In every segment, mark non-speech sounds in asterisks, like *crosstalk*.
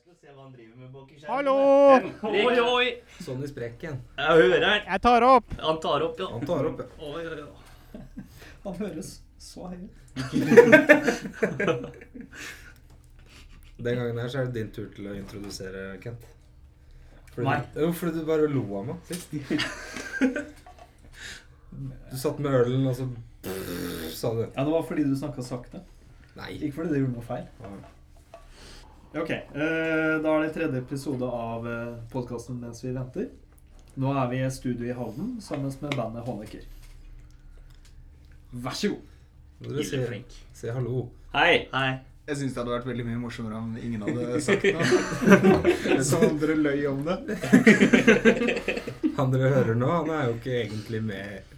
skal se hva han driver med bak i skjermen. Hallo! Oi, oi! Sånn i sprekken. Jeg hører han. Jeg tar opp. Han tar opp, ja. Han tar opp, ja. Oi, oi, oi. Han høres så høy ut. *laughs* Den gangen her så er det din tur til å introdusere Kent. Fordi Nei. Du, jo, fordi du bare lo av meg sist. Du satt med ølen, og så sa du Ja, det var fordi du snakka sakte. Nei. Ikke fordi det gjorde noe feil. Ok, eh, Da er det tredje episode av eh, podkasten Mens vi venter. Nå er vi i studio i Halden sammen med bandet Håneker. Vær så god. Må dere si, flink. si hallo. Hei. Hei. Jeg syns det hadde vært veldig mye morsommere om ingen hadde sagt noe. *laughs* Som om dere løy om det. *laughs* Han dere hører nå, han er jo ikke egentlig med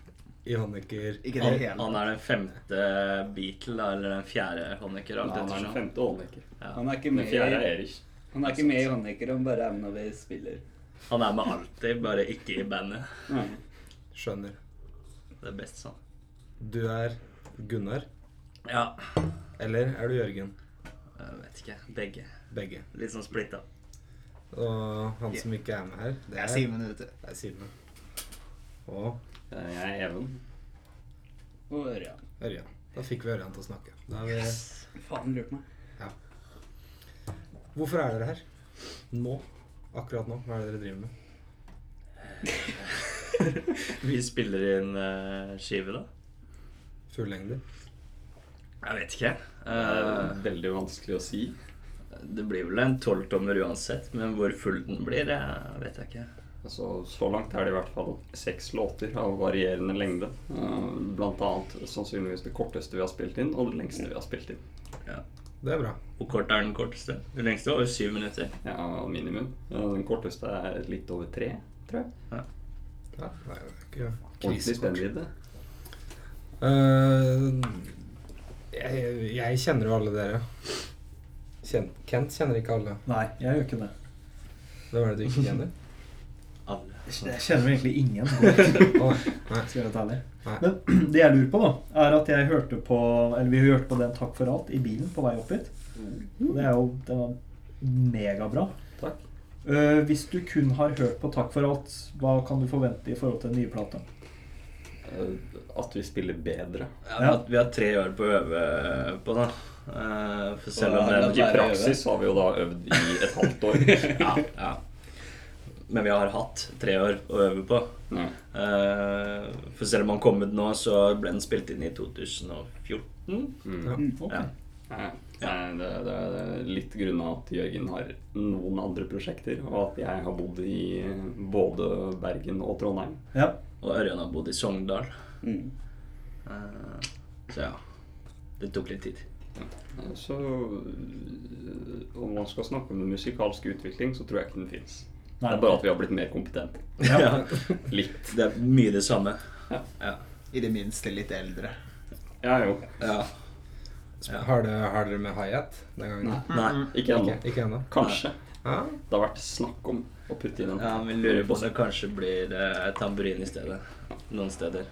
Honecker. Ikke det Han, han er den femte Beatle, da, eller den fjerde Honecker. Ja, han er den femte Honecker. Ja. Han er ikke med, er i, han er ikke med i Honecker, han bare er med når vi spiller. Han er med alltid, bare ikke i bandet. Ja. Skjønner. Det er best sånn. Du er Gunnar. Ja. Eller er du Jørgen? Jeg vet ikke. Begge. Begge. Litt sånn splitta. Og han som ikke er med her, det er er Det er Simen. Og Jeg er Even. Og Ørjan. Ørjan. Da fikk vi Ørjan til å snakke. Da er vi Faen, lurt meg. Hvorfor er dere her? Nå? Akkurat nå? Hva er det dere driver med? *laughs* Vi spiller inn uh, skive, da. Fullengde? Jeg vet ikke. Eh, veldig vanskelig å si. det blir vel en tolvtommer uansett, men hvor full den blir, det vet jeg ikke. Altså, så langt er det i hvert fall seks låter av varierende lengde. Eh, Blant annet sannsynligvis det korteste vi har spilt inn, og det lengste vi har spilt inn. Det er bra. Hvor kort er den korteste? Den lengste var jo syv minutter. Ja, minimum. Eh, Den korteste er litt over tre, tror jeg. Ja, det er ikke Ordentlig spennvidde. Eh, jeg, jeg kjenner jo alle dere. Kjen, Kent kjenner ikke alle. Nei, jeg gjør ikke det. Hvem er det du ikke kjenner? Alle. Jeg kjenner egentlig ingen. *laughs* Skal jeg være ærlig. Men *clears throat* det jeg lurer på, da, er at jeg hørte på Eller vi hørte på den Takk for alt i bilen på vei opp hit. Og det er jo Den var megabra. Takk. Uh, hvis du kun har hørt på Takk for alt, hva kan du forvente i forhold til den nye plata? Uh, At vi spiller bedre. Ja, vi, har, vi har tre år på å øve på, da. Uh, for selv om det er I praksis praksis har vi jo da øvd i et halvt år. *laughs* ja, ja. Men vi har hatt tre år å øve på. Mm. Uh, for selv om han kom ut nå, så ble den spilt inn i 2014. Mm. Ja. Mm, ok. Ja. Nei, det, det, det er litt grunna at Jørgen har noen andre prosjekter, og at jeg har bodd i både Bergen og Trondheim. Ja. Og Ørjan har bodd i Sogndal. Mm. Uh, så ja. Det tok litt tid. Så øh, om man skal snakke om den musikalsk utvikling, så tror jeg ikke den fins. Det er bare at vi har blitt mer kompetente. Ja. Litt. Det er mye det samme. Ja. Ja. I det minste litt eldre. Ja, jo. ja. Ja. Har, dere, har dere med high-hat den gangen? Nei. Nei. Ikke ennå. Ikke, ikke ennå? Kanskje. Ja. Det har vært snakk om å putte inn en Ja, Vi lurer på om det kanskje blir eh, tamburin i stedet. Noen steder.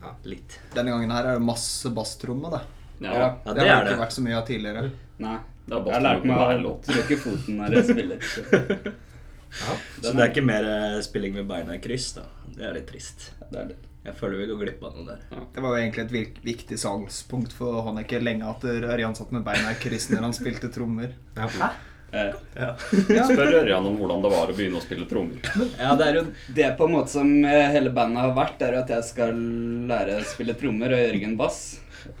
Ja. Litt. Denne gangen her er det masse basstrommer, da. Ja, Ja. Det det har er det ikke vært så mye av tidligere. Nei. det er Jeg har lært meg å ikke foten når jeg spiller. *laughs* Så ja. Så det er ikke mer eh, spilling med beina i kryss, da. Det er litt trist. det er det. Jeg føler vi går glipp av noe der. Det var jo egentlig et virk- viktig salgspunkt for Honecke lenge at Ørjan satt med beina i kryss når han spilte trommer. ja. Eh, *laughs* Spør Ørjan om hvordan det var å begynne å spille trommer. Ja, det er jo det på en måte som eh, hele bandet har vært, er jo at jeg skal lære å spille trommer og Jørgen bass.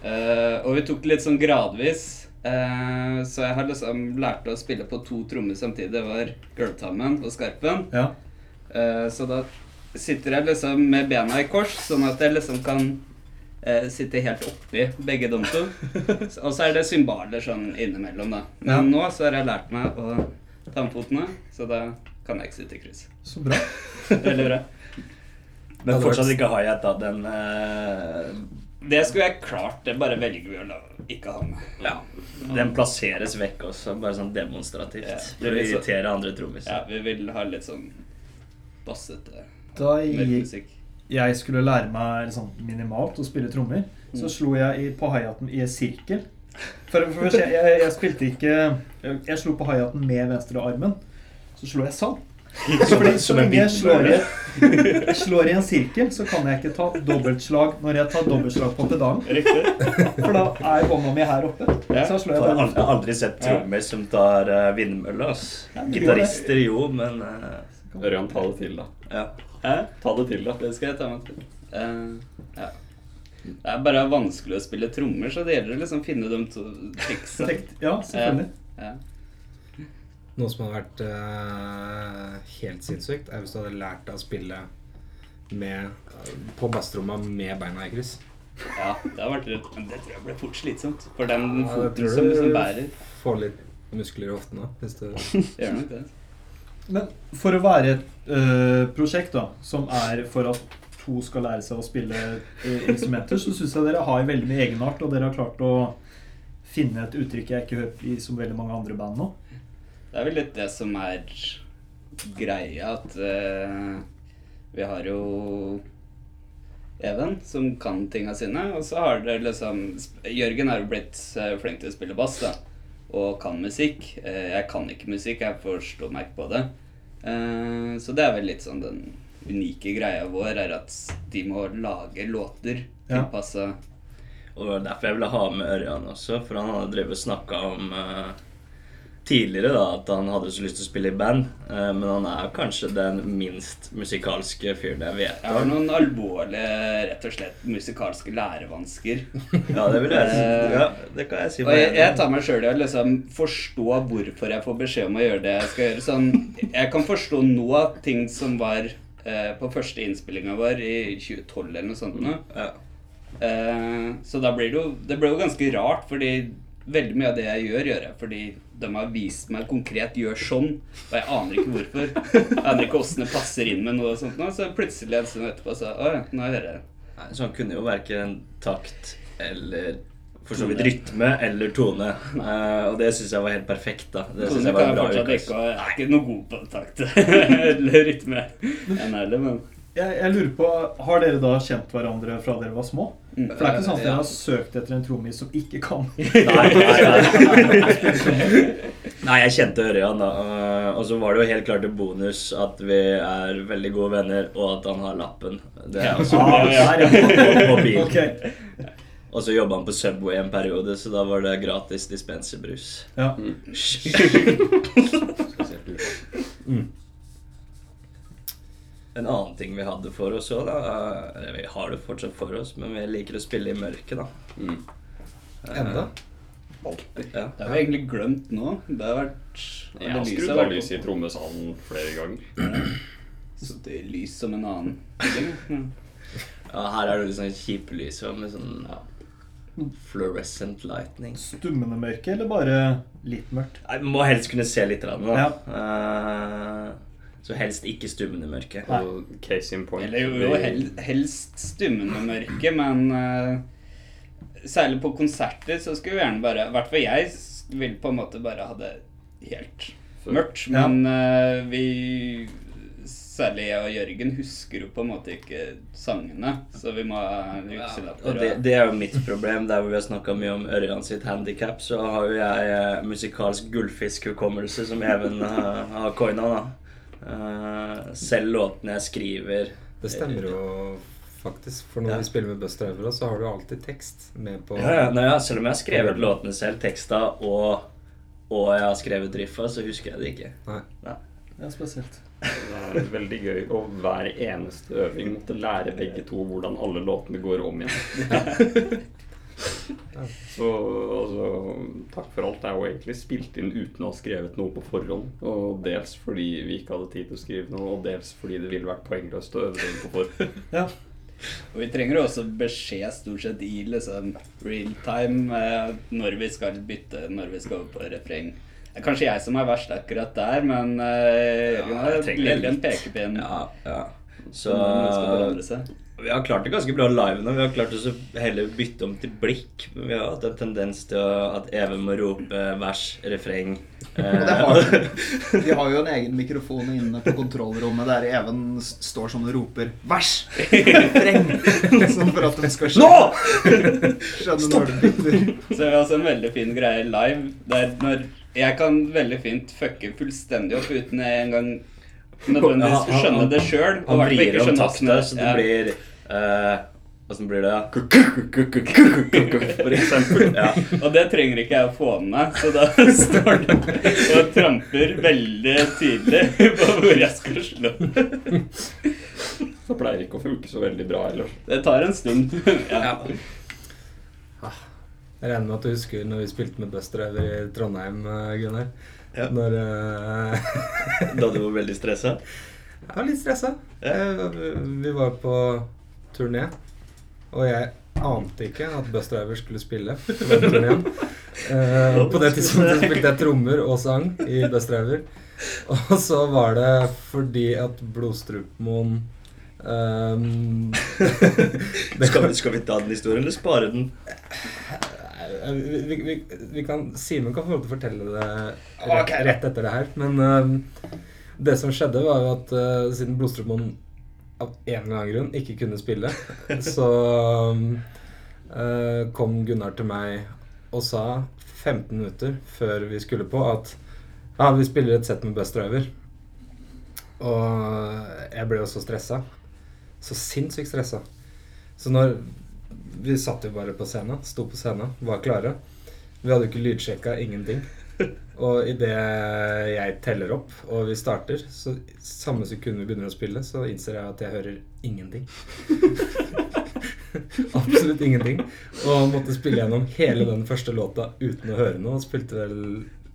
Eh, og vi tok det litt sånn gradvis. Eh, så jeg har liksom lært å spille på to trommer samtidig. Det var gulvtammen og skarpen. Ja. Uh, så da sitter jeg liksom med bena i kors, sånn at jeg liksom kan uh, sitte helt oppi begge de to. *laughs* Og så er det symbaler sånn innimellom, da. Men Ja. nå så har jeg lært meg å ta med fotene, så da kan jeg ikke sitte i kryss. Så bra. *laughs* Veldig bra. *laughs* Men fortsatt ikke hi-hat, da. Den eh, Det skulle jeg klart. Det bare velger vi å la ikke ha med. Ja. Den plasseres vekk også, bare sånn demonstrativt. Ja, For å det er irritere andre trommiser. Ja, vi vil ha litt sånn bassete Da jeg, jeg skulle lære meg sånn minimalt å spille trommer, så slo jeg i, på hi-haten i en sirkel. For, for, jeg, jeg, jeg spilte ikke Jeg, jeg slo på hi-haten med venstre armen. Så slo jeg sånn. Fordi så Som en lenge jeg slår i, slår i en sirkel, så kan jeg ikke ta dobbeltslag når jeg tar dobbeltslag på pedalen. For da er hånda mi her oppe. Ja. Så slår Jeg jeg har aldri, jeg har aldri sett trommer som tar uh, vindmølle. det Gitarister jo, men eh, Ørjan, ta det til, da. ja. Ta det til, da. Det skal jeg ta meg til. Eh, ja. Det er bare vanskelig å spille trommer, så det gjelder å liksom finne de to triksa. Ja, selvfølgelig. Ja. Noe som hadde vært uh, helt sinnssykt, er hvis du hadde lært deg å spille med, på basstromma med beina i kryss. ja, det har vært rødt, Men det tror jeg ble fort slitsomt. For den Ja, foten tror som liksom bærer, Får litt muskler i hoftene. Hvis du *laughs* gjør nok det. Men for å være et uh, prosjekt da, som er for at to skal lære seg å spille uh, instrumenter, så syns jeg dere har veldig mye egenart, og dere har klart å finne et uttrykk jeg ikke hører i så veldig mange andre band nå. Det er vel litt det som er greia, at uh, vi har jo Even, som kan tinga sine, og så har det liksom Jørgen er jo blitt eh, flink til å spille bass, da, og kan musikk. Uh, jeg kan ikke musikk, jeg forstår meg ikke på det. Uh, så det er vel litt sånn den unike greia vår, er at de må lage låter Ja. Og det var derfor jeg ville ha med Ørjan også, for han hadde drevet og snakka om eh, tidligere da, at han hadde så lyst til å spille i band, eh, men han er kanskje den minst musikalske fyren jeg vet Jeg har noen alvorlige, rett og slett musikalske lærevansker. Ja, det vil jeg si. Eh, Ja, det kan jeg si. Og jeg, jeg tar meg sjøl i å liksom forstå hvorfor jeg får beskjed om å gjøre det jeg skal gjøre. Sånn, jeg kan forstå nå av ting som var eh, på første innspillinga vår i 2012 eller noe sånt nå. Ja. Eh, så da blir det jo Det ble jo ganske rart, fordi veldig mye av det jeg gjør, gjør jeg fordi de har vist meg konkret 'gjør sånn', og jeg aner ikke hvorfor. Jeg aner ikke åssen det passer inn med noe og sånt nå, så plutselig en stund etterpå så Å ja, nå hører jeg. Nei, Så han kunne jo verken takt eller for så vidt rytme eller tone. Uh, og det syns jeg var helt perfekt. da Det synes jeg var jeg bra og jeg er ikke noe god på takt *laughs* eller rytme. Jeg er men Jeg, jeg lurer på, Har dere da kjent hverandre fra dere var små? Mm. For det er ikke sånn at dere har søkt etter en trommis som ikke kan *laughs* Nei, nei, nei. *laughs* nei, jeg kjente Ørjan, da. eh, Og så var det jo helt klart en bonus at vi er veldig gode venner, og at han har lappen. Det er også *laughs* Ah, ja, ja. På bil. Okay. Og så jobba han på Subway en periode, så da var det gratis dispenserbrus. Ja. En annen ting vi hadde for oss òg, da eller Vi har det fortsatt for oss, men vi liker å spille i mørket, da. Mm. Eh, Enda? Alltid. Ja. det har vi egentlig glemt nå. Det har vært Jeg har skrudd av lyset i trommesalen flere ganger. *clears throat* Så det er lys som en annen. ting. *laughs* ja, her er det litt sånn kjipe lys med sånn ja, fluorescent lightning. Stummende mørke, eller bare litt mørkt? Nei, Man må helst kunne se litt. Da. Ja. Eh, så helst ikke stummende mørke. Nei. Og case in point Eller jo, jo helst stummende mørke, men uh, særlig på konserter så skulle vi gjerne bare I hvert fall jeg vil på en måte bare ha det helt mørkt. Men uh, vi Særlig jeg og Jørgen husker jo på en måte ikke sangene, så vi må ha Og det, det er jo mitt problem. Der hvor vi har snakka mye om Ørjan sitt handikap, så har jo jeg eh, musikalsk gullfiskhukommelse, som Even har, har coina, da. Eh, selv låtene jeg skriver Det stemmer jo faktisk. For når Ja. vi spiller med Buster Evra, så har du alltid tekst med på ja, ja, nei, ja, Selv om jeg har skrevet låtene selv, teksta, og, og jeg har skrevet riffa, så husker jeg det ikke. Nei. Det er spesielt. *laughs* Det er veldig gøy å hver eneste øving måtte lære begge to hvordan alle låtene går om igjen. *laughs* Så altså, takk for alt. Det er jo egentlig spilt inn uten å ha skrevet noe på forhånd. Og dels fordi vi ikke hadde tid til å skrive noe, og dels fordi det ville vært poengløst å øve det inn på forhånd. *laughs* Ja. Og vi trenger jo også beskjed stort sett i liksom real time eh, når vi skal bytte, når vi skal over på refreng. Det er kanskje jeg som er verst akkurat der, men eh, Ja, jeg trenger en pekepinn. Ja, ja. Så vi har klart det ganske bra live nå. Vi har klart å heller bytte om til blikk. Men vi har hatt en tendens til at Even må rope vers, refreng. *laughs* Eh, har, de har jo en egen mikrofon inne på kontrollrommet der Even står sånn og roper 'vers'! Refreng! *laughs* Sånn for at de skal skjønne, *laughs* skjønne når det bytter. Så vi har også en veldig fin greie live, der når jeg kan veldig fint fucke fullstendig opp uten engang nødvendigvis skjønne det sjøl. Han vrir om taktene, så det blir eh, Åssen blir det? For eksempel. *laughs* Ja. Og det trenger ikke jeg å få med meg, så da *laughs* står det og tramper veldig tydelig *laughs* på hvor jeg skal slå. Det pleier ikke å funke så veldig bra ellers. Det tar en stund. Ja. Jeg regner med at du husker når vi spilte med Buster over i Trondheim, eh, Gunnar. Ja. Når uh... Da du var veldig stressa? Jeg var litt stressa. Ja. Eh, Vi var på turné, og jeg ante ikke at Bus Driver skulle spille på den turneen. *laughs* Eh, på det tidspunktet spilte jeg trommer og sang i Bus Driver. Og så var det fordi at Blodstrupmoen Um, *laughs* Skal vi, skal vi ta den historien, eller spare den? Vi, vi, vi, vi kan, Simen kan få lov til å fortelle det rett, rett etter det her. Men uh, det som skjedde, var jo at uh, siden Blodstrupmoen av en eller annen grunn ikke kunne spille, *laughs* så uh, kom Gunnar til meg og sa 15 minutter før vi skulle på, at ja, vi spiller et sett med Bus Driver. Og jeg ble jo så stressa. Så sinnssykt stressa. Så når Vi satt jo bare på scenen, sto på scenen, var klare. Vi hadde jo ikke lydsjekka, ingenting. *laughs* Og idet jeg teller opp og vi starter, så samme sekund vi begynner å spille, så innser jeg at jeg hører ingenting. *laughs* Absolutt ingenting. Og måtte spille gjennom hele den første låta uten å høre noe. Spilte vel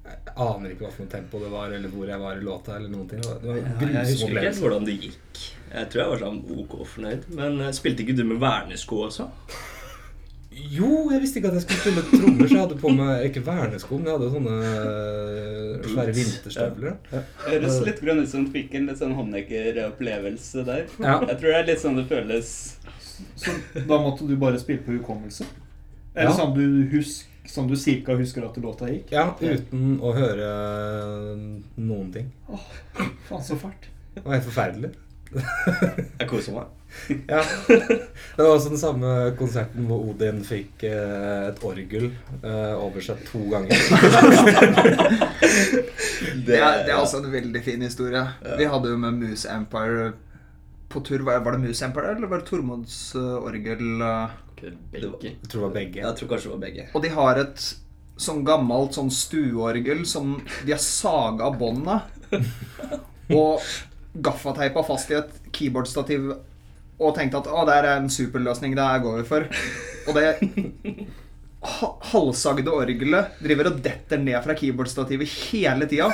Jeg aner ikke hva for noe tempo det var, eller hvor jeg var i låta, eller noen ting. Det var ja, Jeg husker ikke hvordan det gikk. Jeg tror jeg var sånn ok fornøyd. Men eh, spilte ikke du med vernesko også? Jo, jeg visste ikke at jeg skulle spille trommer, så jeg hadde på meg ikke vernesko, men jeg hadde sånne øh, svære vinterstøvler. Høres litt grønn ut som fikk en litt sånn håndekkeropplevelse der. Ja. Jeg tror det er litt sånn det føles Så da måtte du bare spille på hukommelse? Eller Ja. sånn du husker sånn du cirka husker at låta gikk? Ja, uten å høre noen ting. Faen, så fælt. Det var helt forferdelig. Jeg koser meg. *laughs* Ja. Det var også den samme konserten hvor Odin fikk eh, et orgel eh, oversett to ganger. *laughs* Det er, det er også en veldig fin historie. Vi hadde jo med Moose Empire på tur. Var var det Moose Empire, eller var det Tormods uh, orgel? Ikke begge. Jeg tror det var begge. Jeg tror kanskje det var begge. Og de har et sånn gammelt sånn stueorgel som de har saga båndet. *laughs* og gaffateipa fast i et keyboardstativ og tenkte at å, det er en superløsning, det her går vi for. Og det halvsagde orgelet driver og detter ned fra keyboardstativet hele tida.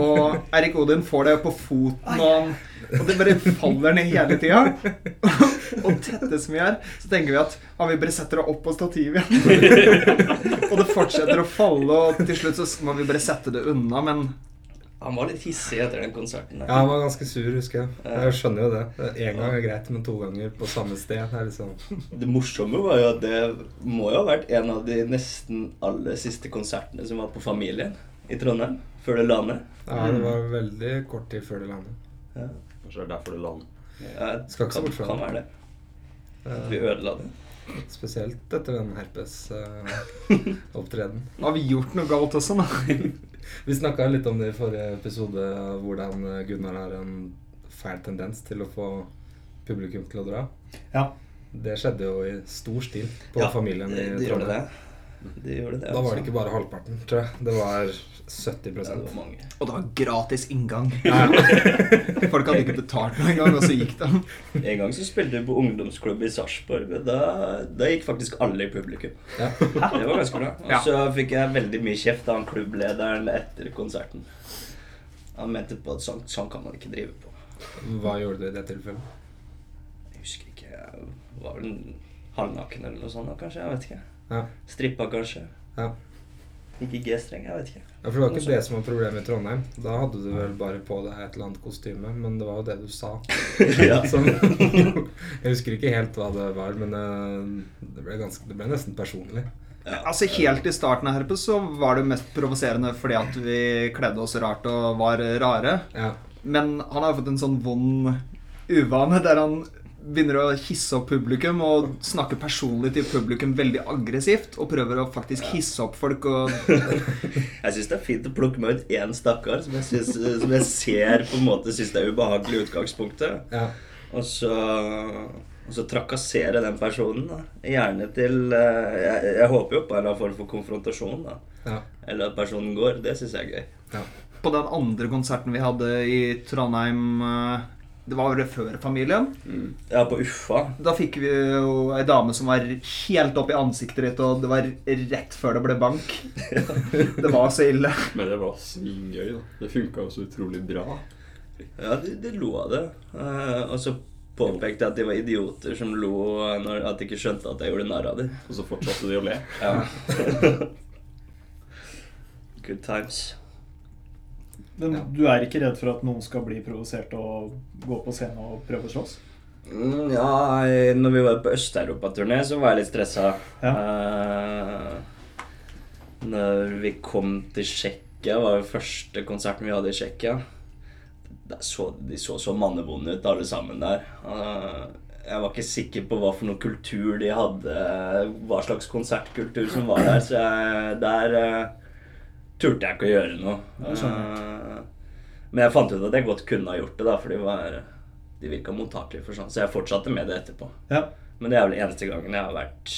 Og Erik Odin får det på foten, og, han, og det bare faller ned hele tida. Og tette som vi er, så tenker vi at ja, vi bare setter det opp på stativet igjen. Og det fortsetter å falle, og til slutt så må vi bare sette det unna, men Han var litt hissig etter den konserten. der. Ja, han var ganske sur, husker jeg. Jeg skjønner jo det. Én gang er greit, men to ganger på samme sted. Det er liksom *laughs* Det morsomme var jo at det må jo ha vært en av de nesten aller siste konsertene som var på Familien i Trondheim. Før det la ned. Ja, det var veldig kort tid før det landet. Ja. Kanskje det er derfor det landet. Ja, Skal ikke se bort fra kan være det. Eh, Vi ødela det. Spesielt etter den herpes-opptreden. *laughs* har vi gjort noe galt også, da? *laughs* Vi snakka litt om det i forrige episode, hvordan eh, Gunnar har en fæl tendens til å få publikum til å dra. Ja. Det skjedde jo i stor stil på Ja, Familien i gjorde det. Trondheim. Det gjorde det. Da var det altså. ikke bare halvparten, tror jeg. Det var 70 Ja, det var mange. Og det var gratis inngang. *laughs* Ja. Folk hadde ikke betalt noe engang, og så gikk det. En gang så spilte vi på ungdomsklubb i Sarpsborg. Da, da gikk faktisk alle i publikum. Ja. *laughs* Det var ganske bra. Og så fikk jeg veldig mye kjeft av han klubblederen etter konserten. Han mente på at sånn, sånn kan man ikke drive på. Hva gjorde du i det tilfellet? Jeg husker ikke. Jeg var vel halvnaken eller noe sånt, da, kanskje. Jeg vet ikke. Ja. Strippa, kanskje. ja. Ikke G-streng, jeg vet ikke. Ja, for det var ikke det som var problemet i Trondheim. Da hadde du vel bare på deg et eller annet kostyme, men det var jo det du sa. *laughs* ja. Som, jeg husker ikke helt hva det var, men eh, det ble, ganske, det ble nesten personlig. Altså Helt i starten av Herpes så var det mest provoserende fordi at vi kledde oss rart og var rare. Ja. Men han har jo fått en sånn vond uvane der han begynner å hisse opp publikum og snakke personlig til publikum veldig aggressivt. Og prøver å faktisk hisse opp folk og *laughs* Jeg syns det er fint å plukke med ut én stakkar som jeg, synes, som jeg ser på en måte syns det er ubehagelig i utgangspunktet. Ja. Og så, og så trakassere den personen. da Gjerne til eh, jeg, jeg håper jo på en eller annen form for konfrontasjon. da Ja. Eller at personen går. Det syns jeg er gøy. Ja. På den andre konserten vi hadde i Trondheim eh, Det var vel før familien. Ja, på Uffa. Da fikk vi jo ei dame som var helt opp i ansiktet ditt, og det var rett før det ble bank. *laughs* Det var så ille. Men det var svingøy, da. Det funka jo så utrolig bra. Ja, de, de lo av det. Eh, og så påpekte jeg at de var idioter som lo når, at de ikke skjønte at jeg gjorde narr av dem. Og så fortsatte de å le. Ja. *laughs* Good times. Men Ja. du er ikke redd for at noen skal bli provosert og gå på scenen og prøve å slåss? Mm, ja, når vi var på Øst-Europa-turné, så var jeg litt stressa. Eh, når vi kom til Tsjekkia, var jo første konserten vi hadde i Tsjekkia. De så så mannevonde ut, alle sammen der. Uh, jeg var ikke sikker på hva for noe kultur de hadde, hva slags konsertkultur som var der, så jeg, der uh, turte jeg ikke å gjøre noe. Eh, men jeg fant ut at jeg godt kunne ha gjort det, da, for de, var, de virka mottakelige for sånn. Så jeg fortsatte med det etterpå. Ja. Men det er vel eneste gangen jeg har vært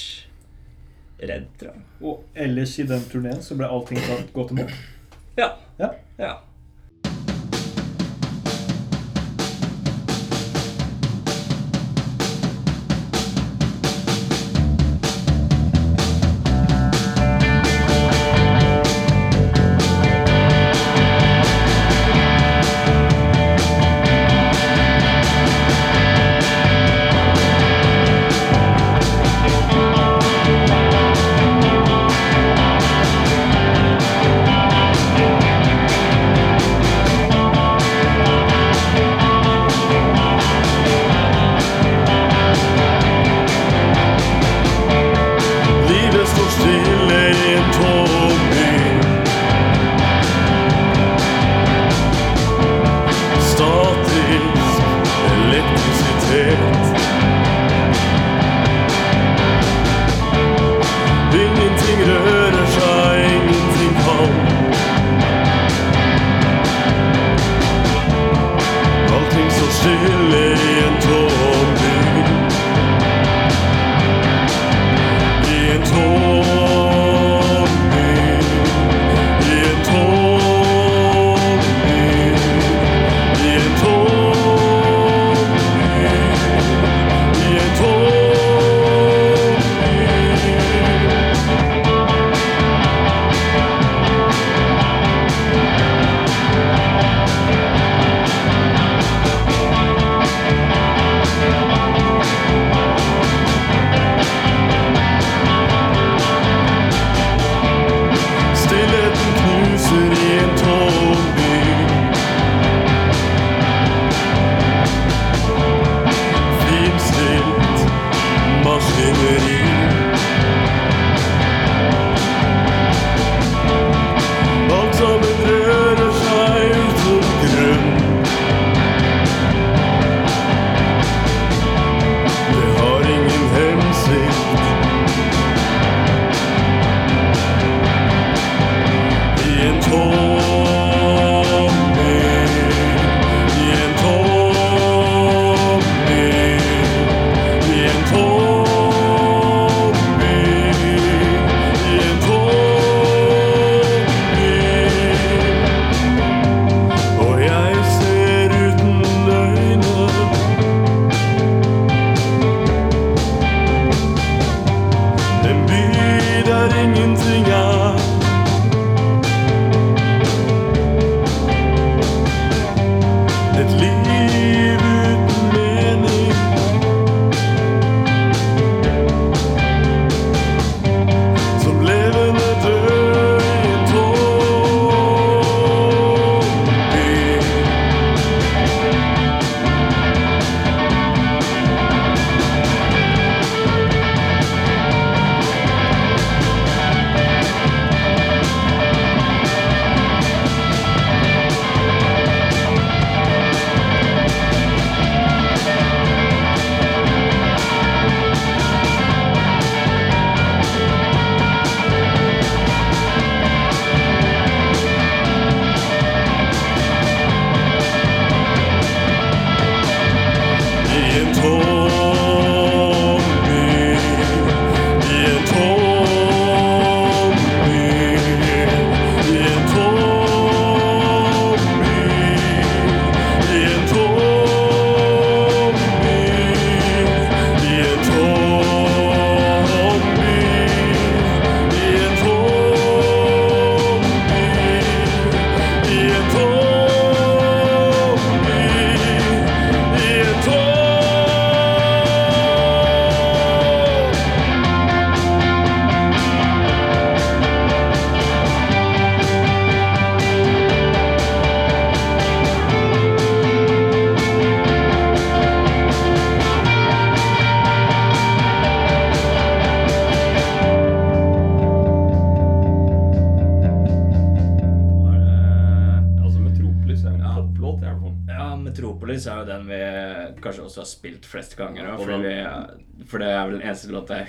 redd, tror jeg. Og ellers i den turneen så ble allting tatt godt imot? Ja. Ja. ja.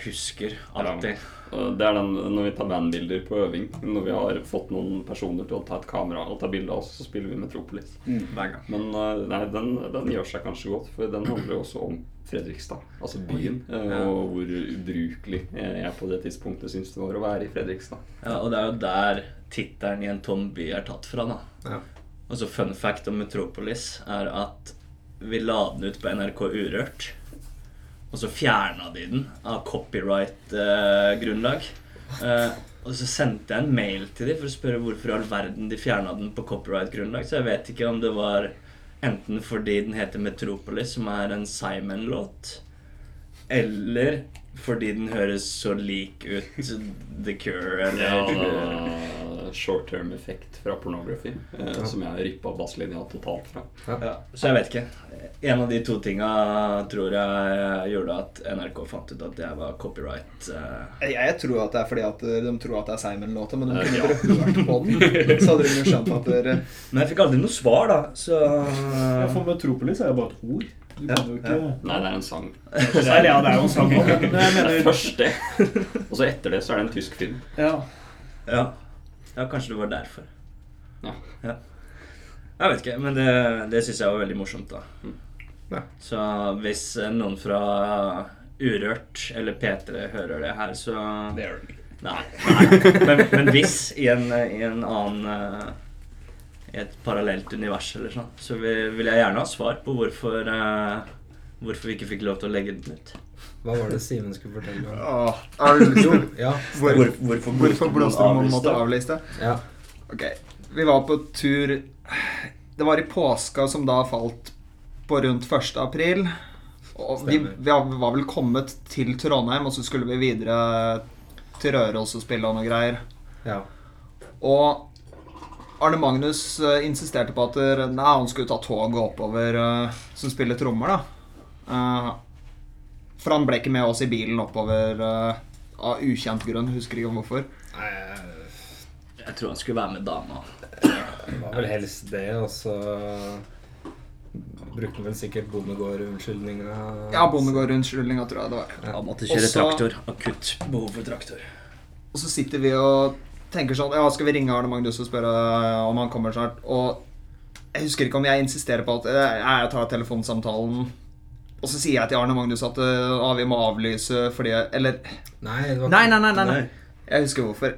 Husker alltid. Ja. Det er den når vi tar bandbilder på øving. Når vi har fått noen personer til å ta et kamera og ta bilde av oss, så spiller vi Metropolis. Mm. Men eh, nei, den, den gjør seg kanskje godt, for den handler jo også om Fredrikstad. Altså byen. eh, Ja. Og hvor ubrukelig jeg på det tidspunktet syns det var å være i Fredrikstad. Ja, og det er jo der tittelen i en tom by er tatt fra, da. Ja. Altså Fun fact om Metropolis er at vi la den ut på NRK Urørt. Og så fjerna de den av copyright-grunnlag. Eh, og så sendte jeg en mail til dem for å spørre hvorfor i all verden de fjerna den på copyright-grunnlag. Så jeg vet ikke om det var enten fordi den heter Metropolis, som er en Simon-låt, eller fordi den høres så lik ut The Cure eller Ja, short term effekt fra pornografi, eh, som jeg har rippa basslinja totalt fra. Ja, så jeg vet ikke. En av de to tinga tror jeg gjorde at NRK fant ut at jeg var copyright. eh. Jeg, jeg tror at det er fordi at eh, de tror at det er Simon-låta, men de Eh, kunne ja. bare hørt på den. *laughs* Så hadde de skjønt at dere Men jeg fikk aldri noe svar, da. Så Ja, for Metropolis er jo bare et ord. Du Ja, kan jo ikke Nei, det er en sang. *laughs* Eller, ja, det er jo en sang òg, *laughs* men jeg Det er mener først det, og så etter det så er det en tysk film. ja. ja. ja, kanskje det var derfor. Ja. Jeg vet ikke, men det, det syns jeg var veldig morsomt, da. Ja. Så hvis noen fra Urørt eller P3 hører det her, så Det gjør de ikke. Nei. nei. Men, men hvis i en, i en annen eh, I et parallelt univers eller sånn, så vil, vil jeg gjerne ha svar på hvorfor eh, Hvorfor vi ikke fikk lov til å legge den ut. Hva var det Simen skulle fortelle om? Åh, er det jo, Ja. hvor, hvorfor Hvorfor Blomstermoen måtte avlyse? ja. Ok, vi var på tur Det var i påska som da falt på rundt 1. april. Og vi, vi var vel kommet til Trondheim, og så skulle vi videre til Røros og spille og noe greier. ja. Og Arne Magnus eh, insisterte på at eh, nei, han skulle ta toget oppover eh, som spiller trommer, da. Eh, for han ble ikke med oss i bilen oppover av ukjent grunn. Husker ikke hvorfor. Nei, Jeg tror han skulle være med dama. det var vel helst det, og så brukte han vel sikkert bondegård-unnskyldninga. Ja, bondegård-unnskyldninga, tror jeg det var. Han måtte kjøre Også- traktor. Akutt behov for traktor. Og så sitter vi og tenker sånn Ja, skal vi ringe Arne Magnus og spørre om han kommer snart? Og jeg husker ikke om jeg insisterer på at eh, jeg tar telefonsamtalen. Og så sier jeg til Arne Magnus at eh, ah, vi må avlyse fordi Eller Nei, det var Nei, nei, nei. nei, nei. Jeg husker hvorfor.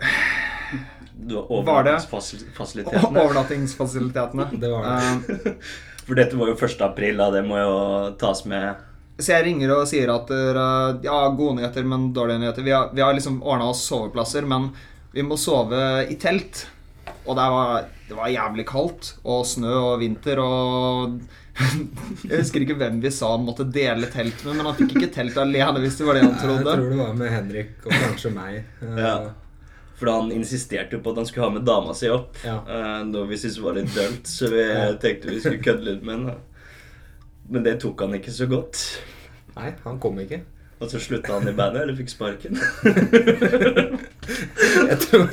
Du har Var overnattingsfasilitetene. *laughs* Overnattingsfasilitetene. *laughs* Det var det. Eh, *laughs* For dette var jo 1. april, da. Det må jo tas med Så jeg ringer og sier at eh, ja, gode nyheter, men dårlige nyheter. Vi har, vi har liksom ordna oss soveplasser, men vi må sove i telt. Og det var, det var jævlig kaldt, og snø og vinter, og *laughs* Jeg husker ikke hvem vi sa han måtte dele telt med, men han fikk ikke telt alene, hvis det var det han trodde. Jeg tror det var med Henrik og kanskje meg. *laughs* Ja. For han insisterte jo på at han skulle ha med dama si opp. Ja. eh, Noe vi syntes var litt dølt, så vi tenkte vi skulle kødde litt med henne. Men det tok han ikke så godt. Nei, han kom ikke. Og så slutta han i bandet, eller fikk sparken. *laughs* Jeg tror,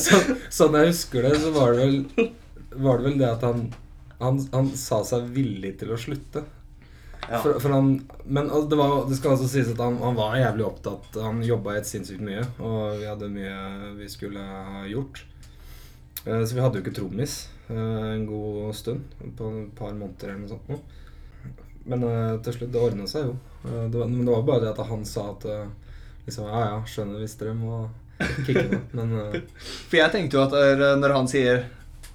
så, sånn jeg husker det, så var det vel, var det, vel det at han, han, han sa seg villig til å slutte. Ja. For, for han, men det, var, det skal altså sies at han, han var jævlig opptatt. Han jobba helt sinnssykt mye, og vi hadde mye vi skulle ha gjort. Eh, Så vi hadde jo ikke trommis eh, en god stund. På et par måneder eller noe sånt. Men eh, til slutt, det ordna seg jo. Eh, Det var, men det var bare det at han sa at eh, liksom, Ja, ja, skjønner hvis dere må kicke meg. *laughs* Men For jeg tenkte jo at når han sier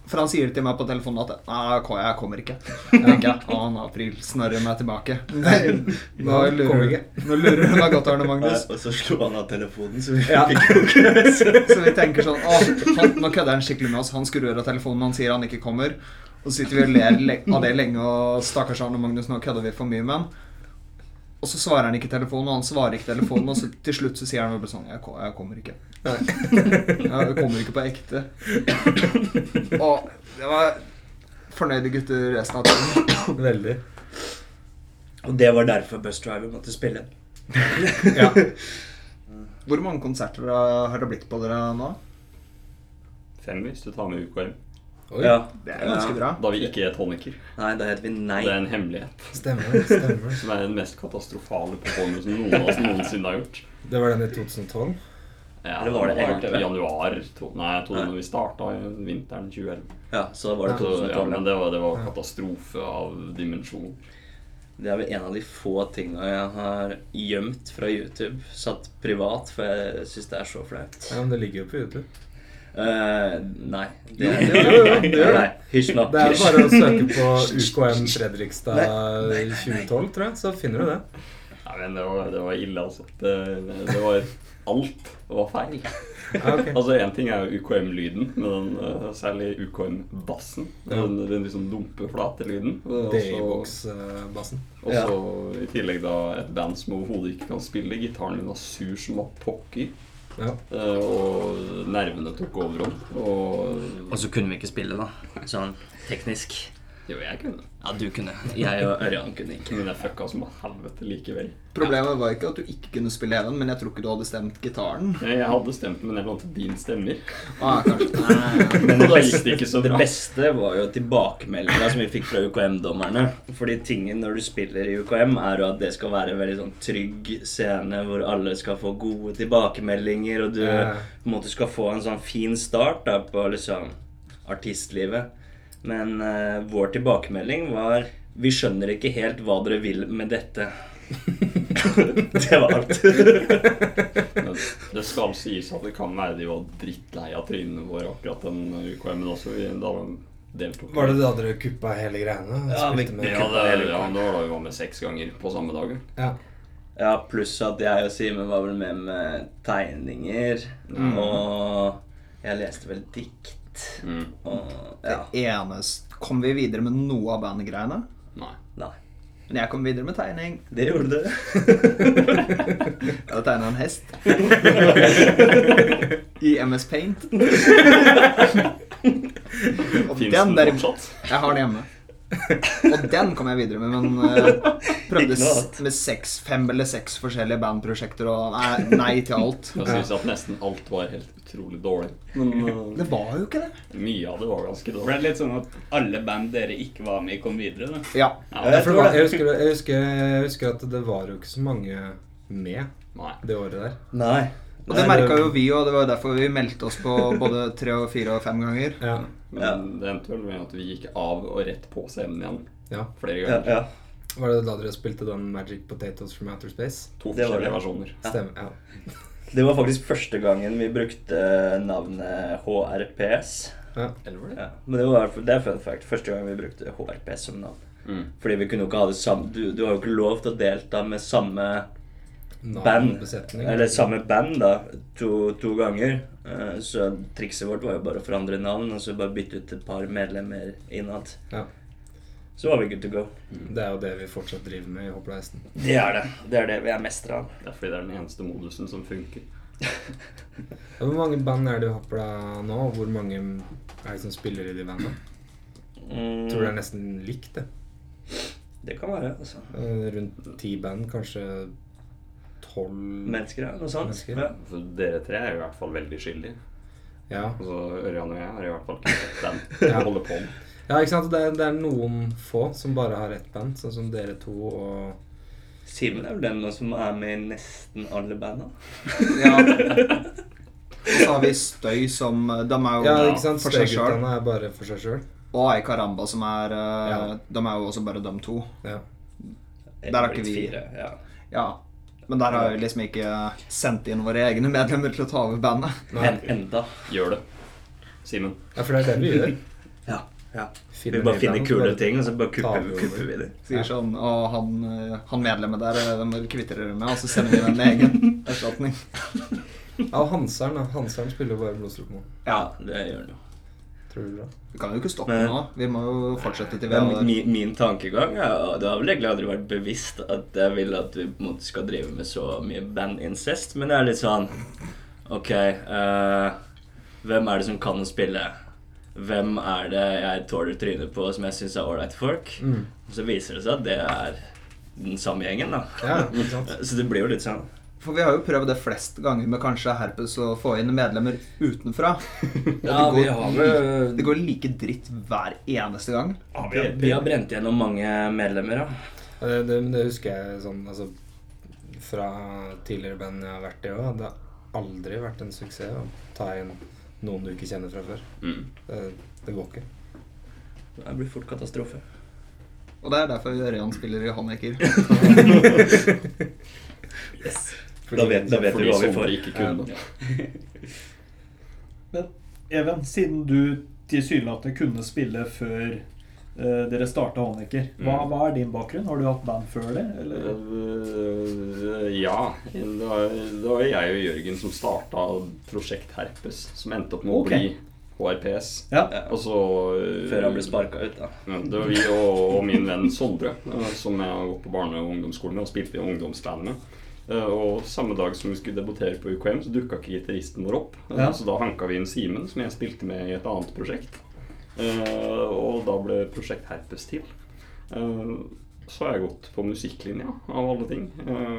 For han sier til meg på telefonen at Nei, jeg kommer ikke. Jeg *laughs* tenker jeg, han april snarrer meg tilbake. Nei, nå lurer, nå lurer hun meg godt, Arne Magnus. Og så slo han av telefonen, så vi Ja. fikk jo ikke *laughs* Så vi tenker sånn Å, han, nå kødder han skikkelig med oss. Han skrur av telefonen, han sier han ikke kommer. Og så sitter vi og ler av det lenge, og stakkars Arne Magnus, nå kødder vi for mye med han. Og så svarer han ikke telefonen, og han svarer ikke telefonen, og så til slutt så sier han bare sånn Jeg, jeg kommer ikke. Jeg kommer ikke på ekte. Og det var fornøyde gutter resten av tiden. veldig. Og det var derfor Bus Driver måtte spille. *laughs* Ja. Hvor mange konserter har har det blitt på dere nå? Fem hvis du tar med UKM. Oi, Ja. Det er ganske bra. Da vi ikke er toniker. Nei, da heter vi Nei. Det er en hemmelighet. stemmer. *laughs* stemmer. Som er den mest katastrofale performancen noen av oss noensinne har gjort. Det var den i 2012. Ja, Eller var det egentlig det? i januar to, Nei, jeg tror vi starta i vinteren 2011. Ja, så var det 2012. ja, men det var, det var katastrofe av dimensjon. Det er vel en av de få tinga jeg har gjemt fra YouTube. Satt privat, for jeg syns det er så flaut. Ja, men det ligger jo på YouTube. Eh, nei. Det, Jo, jo, jo, det gjør det. Hysj nå. Det er bare å søke på UKM Fredrikstad 2012, tror jeg, så finner du det. Nei, men det var, det var ille, altså. Det, det, var Alt var feil. Ja, ok. Altså, Én ting er jo UKM-lyden, men den, eh, særlig UKM-bassen. Ja. Den, den liksom dumpe, flate lyden. D-box-bassen. Og så i tillegg da et band som overhodet ikke kan spille. Gitaren din var sur som var pokker. Ja. eh, Og nervene tok overhånd. Og Og så kunne vi ikke spille, da. Sånn teknisk. Jo, jeg kunne. Ja, du kunne. Jeg og Ørjan kunne ikke. Men jeg fucka som helvete likevel. Problemet var ikke at du ikke kunne spille den, men jeg tror ikke du hadde stemt gitaren. Jeg jeg hadde stemt, men jeg lånte din stemmer. Ah, kanskje. *laughs* Men det Da gikk det beste, ikke så bra. det beste var jo tilbakemeldinga som vi fikk fra UKM-dommerne. Fordi tingen når du spiller i UKM, er jo at det skal være en veldig sånn trygg scene hvor alle skal få gode tilbakemeldinger, og du på en måte skal få en sånn fin start da på liksom artistlivet. Men uh, vår tilbakemelding var Vi skjønner ikke helt hva dere vil med dette. *laughs* det var alt. Det skal sies at det kan være de var drittlei av trynene våre akkurat den UKM-en også. Vi, da deltok Var det da dere kuppa hele greiene? Ja, vi- med- Ja, det, ja, det var da vi var med seks ganger på samme dagen. ja. Ja, pluss at jeg og Simen var vel med med tegninger. Mm. Og jeg leste vel dikt. Mm. Og Det ja. eneste Kom vi videre med noe av bandgreiene? Nei. Nei. Men jeg kom videre med tegning. Det gjorde du. *laughs* Jeg hadde tegna en hest. I MS Paint. *laughs* Og Finns den den der fortsatt? Jeg har den hjemme. Og den kom jeg videre med, men uh, prøvde s- annet. med seks, fem eller seks forskjellige bandprosjekter og nei, nei til alt. Jeg syns at nesten alt var helt utrolig dårlig. Men uh, Det var jo ikke det. mye av det var ganske Det ble dårlig. litt sånn at alle band dere ikke var med i, kom videre. da. Ja. Ja, jeg, var, jeg, husker, jeg, husker, jeg husker at det var jo ikke så mange med nei. det året der. Nei. Og det merka jo vi, og det var jo derfor vi meldte oss på både tre og fire og fem ganger. Ja. Men det endte vel med at vi gikk av og rett på scenen igjen ja. flere ganger. ja. Var det da dere spilte den Magic Potatoes from Outer Space? To forskjellige versjoner. Ja. Stemmer. Ja. Det var faktisk første gangen vi brukte navnet HRPS. ja. Eller var det? Ja. Men det var det er fun fact. Første gang vi brukte HRPS som navn. Mm. Fordi vi kunne jo ikke ha det samme Du, du har jo ikke lov til å delta med samme band. Eller samme band, da. To, to ganger. Eh, Så trikset vårt var jo bare å forandre navn og så bare bytte ut et par medlemmer innad. Ja. Så var vi good to go. Det er jo det vi fortsatt driver med i Hoppla. Det er det. Det er det vi er mestere av. Det er fordi det er den eneste modusen som funker. *laughs* Hvor mange band er det du hopper deg nå? og Hvor mange er det som spiller i de bandene? Mm, Tror du det er nesten likt, det. det kan være. altså. Eh, Rundt ti band, kanskje tolv Mennesker, ja. Noe sånt. Mennesker. Ja. Så dere tre er jo i hvert fall veldig skyldige. Ja. Og så Ørjan og jeg har i hvert fall ikke sett den *laughs* Ja. holder på med. ja, ikke sant? Det er, det er noen få som bare har ett band, sånn som dere to og Simen er vel den som er med i nesten alle banda. *laughs* ja. Og så har vi Støy, som De er jo Ja, ikke sant? for seg sjøl. Støyguttene er bare for seg sjøl. Og Ei Karamba som er eh, Ja. De er jo også bare dem to. Ja. Der har ikke vi- Fire, ja. Ja. Men der har vi liksom ikke sendt inn våre egne medlemmer til å ta over bandet. En, enda. Gjør det. Simen. ja, for det er det vi gjør. *laughs* Ja. ja. Vi bare finner kule ting, og så bare kupper, vi kupper vi det. Sier sånn Og han, eh, han medlemmet der, Hvem det må dere dere med, og så sender vi dem en egen *laughs* erstatning. Ja, og Hanseren, da. Hanseren spiller jo bare blodstrup. Ja, det gjør han jo. Vi kan jo ikke stoppe Men- nå. Vi må jo fortsette til vi har min, min tankegang er, Det har vel egentlig aldri vært bevisst at jeg vil at vi på en måte skal drive med så mye bandincest, men det er litt sånn Ok, uh, hvem er det som kan spille? Hvem er det jeg tåler trynet på som jeg syns er ålreite folk? Mm. Og så viser det seg at det er den samme gjengen, da. Ja. *laughs* Så det blir jo litt sånn For vi har jo prøvd det flest ganger med kanskje herpes å få inn medlemmer utenfra. *laughs* Ja, det, vi går, har vel det går like dritt hver eneste gang. vi, vi har brent gjennom mange medlemmer, ja. Ja, Det, det, det husker jeg sånn altså, Fra tidligere band jeg har vært i òg. Det har aldri vært en suksess å ta inn noen du ikke kjenner fra før. Mm. Det, det går ikke. Det blir fort katastrofe. Og det er derfor Ørjan spiller i *laughs* *laughs* Honecker. Da vet, da vet Fordi vi hva vi får. ikke kunne. Men Even, siden du tilsynelatende kunne spille før uh, dere starta Honecker, hva, Mm. hva er din bakgrunn? Har du hatt band før det? Eller? Øh, ja. Det var, det var jeg og Jørgen som starta Prosjekt Herpes, som endte opp med okay. å bli HRPS. Ja. Og så Før han ble sparka ut, da. Ja, Det var vi og, og min venn Sondre, som jeg har gått på barne- og ungdomsskolen med og spilte i ungdomsbandet med. Eh, Og samme dag som vi skulle debutere på UKM, så dukka ikke gitaristen vår opp. Eh, Ja. Så da hanka vi inn Simen, som jeg spilte med i et annet prosjekt. Eh, Og da ble Prosjekt Herpes til. Så har jeg gått på musikklinja, av alle ting.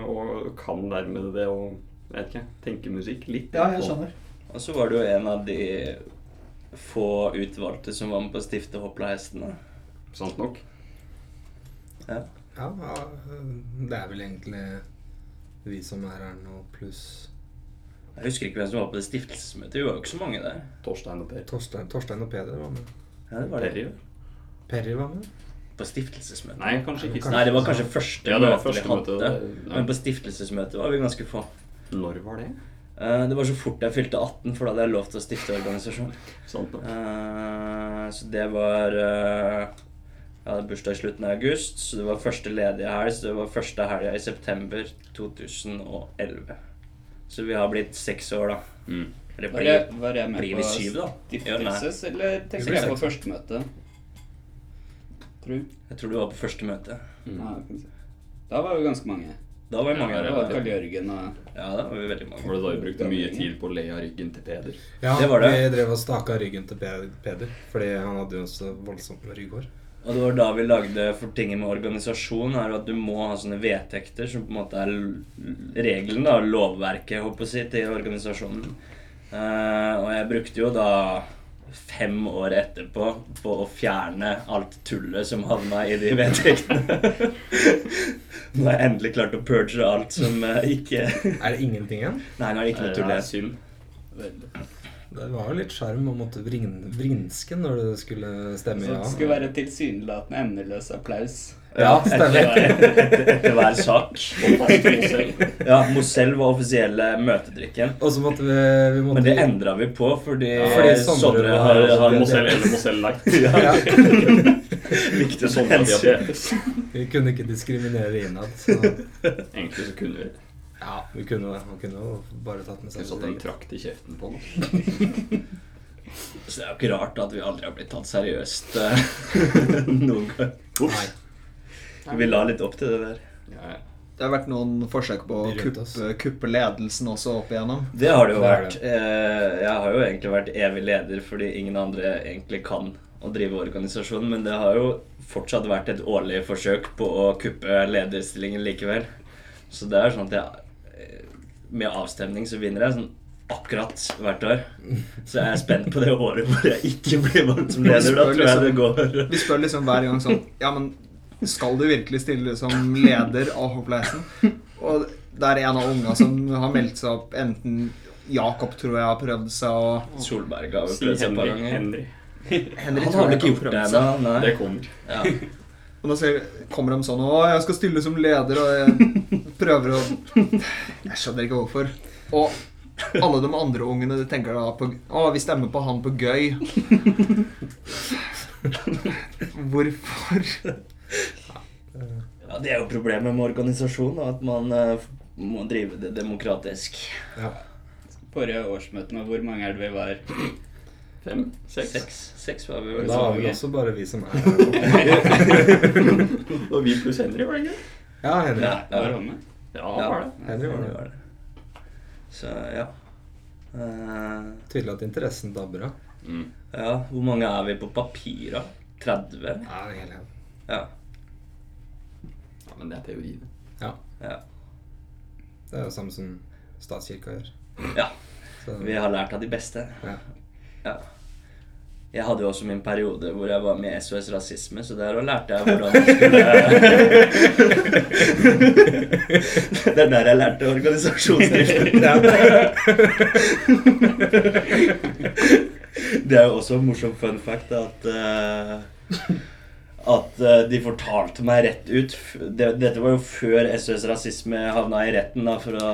Og kan dermed det å vet ikke, tenke musikk litt. ja, jeg skjønner. Og så var du jo en av de få utvalgte som var med på å stifte Hopla-hestene. Sant nok. Ja, ja, det er vel egentlig vi som er her nå, pluss Jeg husker ikke hvem som var på det stiftelsesmøtet. Vi var jo ikke så mange der. Torstein og Per. Torstein, Torstein og Peder var med. Ja, det var det. Perry? Perry var med. På stiftelsesmøtet. Nei, kanskje ikke. Nei, det var kanskje første Ja, det var møte vi hadde. møte, ja. Men på stiftelsesmøtet var vi ganske få. Når var det? Eh, Det var så fort jeg fylte 18, for da hadde jeg lov til å stifte organisasjon. Sant. Eh, Så det var eh, Jeg hadde bursdag i slutten av august, så det var første ledige helg. Så det var første helga i september 2011. Så vi har blitt seks år, da. Mm. Eller Var jeg, var jeg med blir på vi syv, da? Ja, stiftelses, eller tenker blir jeg på første møte? Tror. Jeg tror du var på første møte. Mm. Ja. Da var vi ganske mange. Da var vi mange Ja, Det var Ja, Karl Jørgen og da var vi veldig mange. Var det da vi brukte mye tid på å le av ryggen til Peder? Ja, Det var det. vi drev og staka ryggen til Peder, fordi han hadde jo så voldsomt med rygghår. Og det var da vi lagde For tinget med organisasjon er at du må ha sånne vedtekter som på en måte er regelen, da, lovverket, håper jeg å si, til organisasjonen. Uh, og jeg brukte jo da fem år etterpå på å fjerne alt tullet som havna i de vedtektene. *laughs* Nå har jeg endelig klart å purge alt som uh, ikke Er det ingenting igjen? Nei, nå er det ikke noe tull Det er igjen. Det var jo litt sjarm å måtte vrinske når det skulle stemme ja. Så det skulle være tilsynelatende emneløs applaus. Ja, stemmer. Etter, hver *laughs* sak. Mosell. Ja, Mozell var offisielle møtedrikken. Og så måtte vi, vi måtte, Men det endra vi på fordi, Fordi Sondre Sondre har, har Mozell Mosell eller Mozell Light. *laughs* ja, *laughs* viktig at diabetes. Vi kunne ikke diskriminere innad. Så Egentlig så kunne vi ja, vi kunne man kunne jo bare tatt med seg Skulle satt sitt en eget. trakt i kjeften på den. *laughs* Så det er jo ikke rart at vi aldri har blitt tatt seriøst eh, *laughs* noen gang. Vi la litt opp til det der. Ja, ja. Det har vært noen forsøk på å kuppe, kuppe ledelsen også opp igjennom. Det har det jo vært. Eh, Jeg har jo egentlig vært evig leder fordi ingen andre egentlig kan å drive organisasjonen, men det har jo fortsatt vært et årlig forsøk på å kuppe lederstillingen likevel. Så det er sånn at jeg Med avstemning så vinner jeg sånn akkurat hvert år. Så jeg er spent på det året hvor jeg ikke blir valgt som leder. Da tror jeg det går. Vi spør liksom hver gang sånn Ja, men skal du virkelig stille som leder av Hoppleisen? Og det er en av unga som har meldt seg opp. Enten Jakob, tror jeg, har prøvd seg, og Solberg har prøvd seg et par ganger. Henry. Henrik Han har vel ikke gjort det ennå? Det kommer. Ja. Og da kommer de sånn Å, jeg skal stille som leder, og jeg prøver å Jeg skjønner ikke hvorfor. Og alle de andre ungene de tenker da på Å, vi stemmer på han på gøy. Hvorfor? Ja, Det er jo problemet med organisasjon, at man eh, må drive det demokratisk. Ja. Forrige årsmøte med hvor mange er det vi var? Fem? Seks? Seks, Seks var vi vel. Da var vi også bare vi som er her. *laughs* Og vi pluss Henry, var det ikke? Ja, Henrik. Ja, Var ja. han? Ja, Ja. var det. Henry var Det det. var det. Så ja. Uh, Tydelig at interessen dabber av. Mm. ja. Hvor mange er vi på papir, da? 30? Ja, det er helt jævlig. Ja. Ja, men det er teori, det. Ja. ja. Det er jo samme som statskirka gjør. Ja. Så, Vi har lært av de beste. ja. Ja. Jeg hadde jo også min periode hvor jeg var med i SOS Rasisme, så der òg lærte jeg hvordan man *laughs* skulle Det er der jeg lærte organisasjonsdriften. Det er jo også en morsom fun fact at eh, at eh, de fortalte meg rett ut det, Dette var jo før SOS Rasisme havna i retten da, for å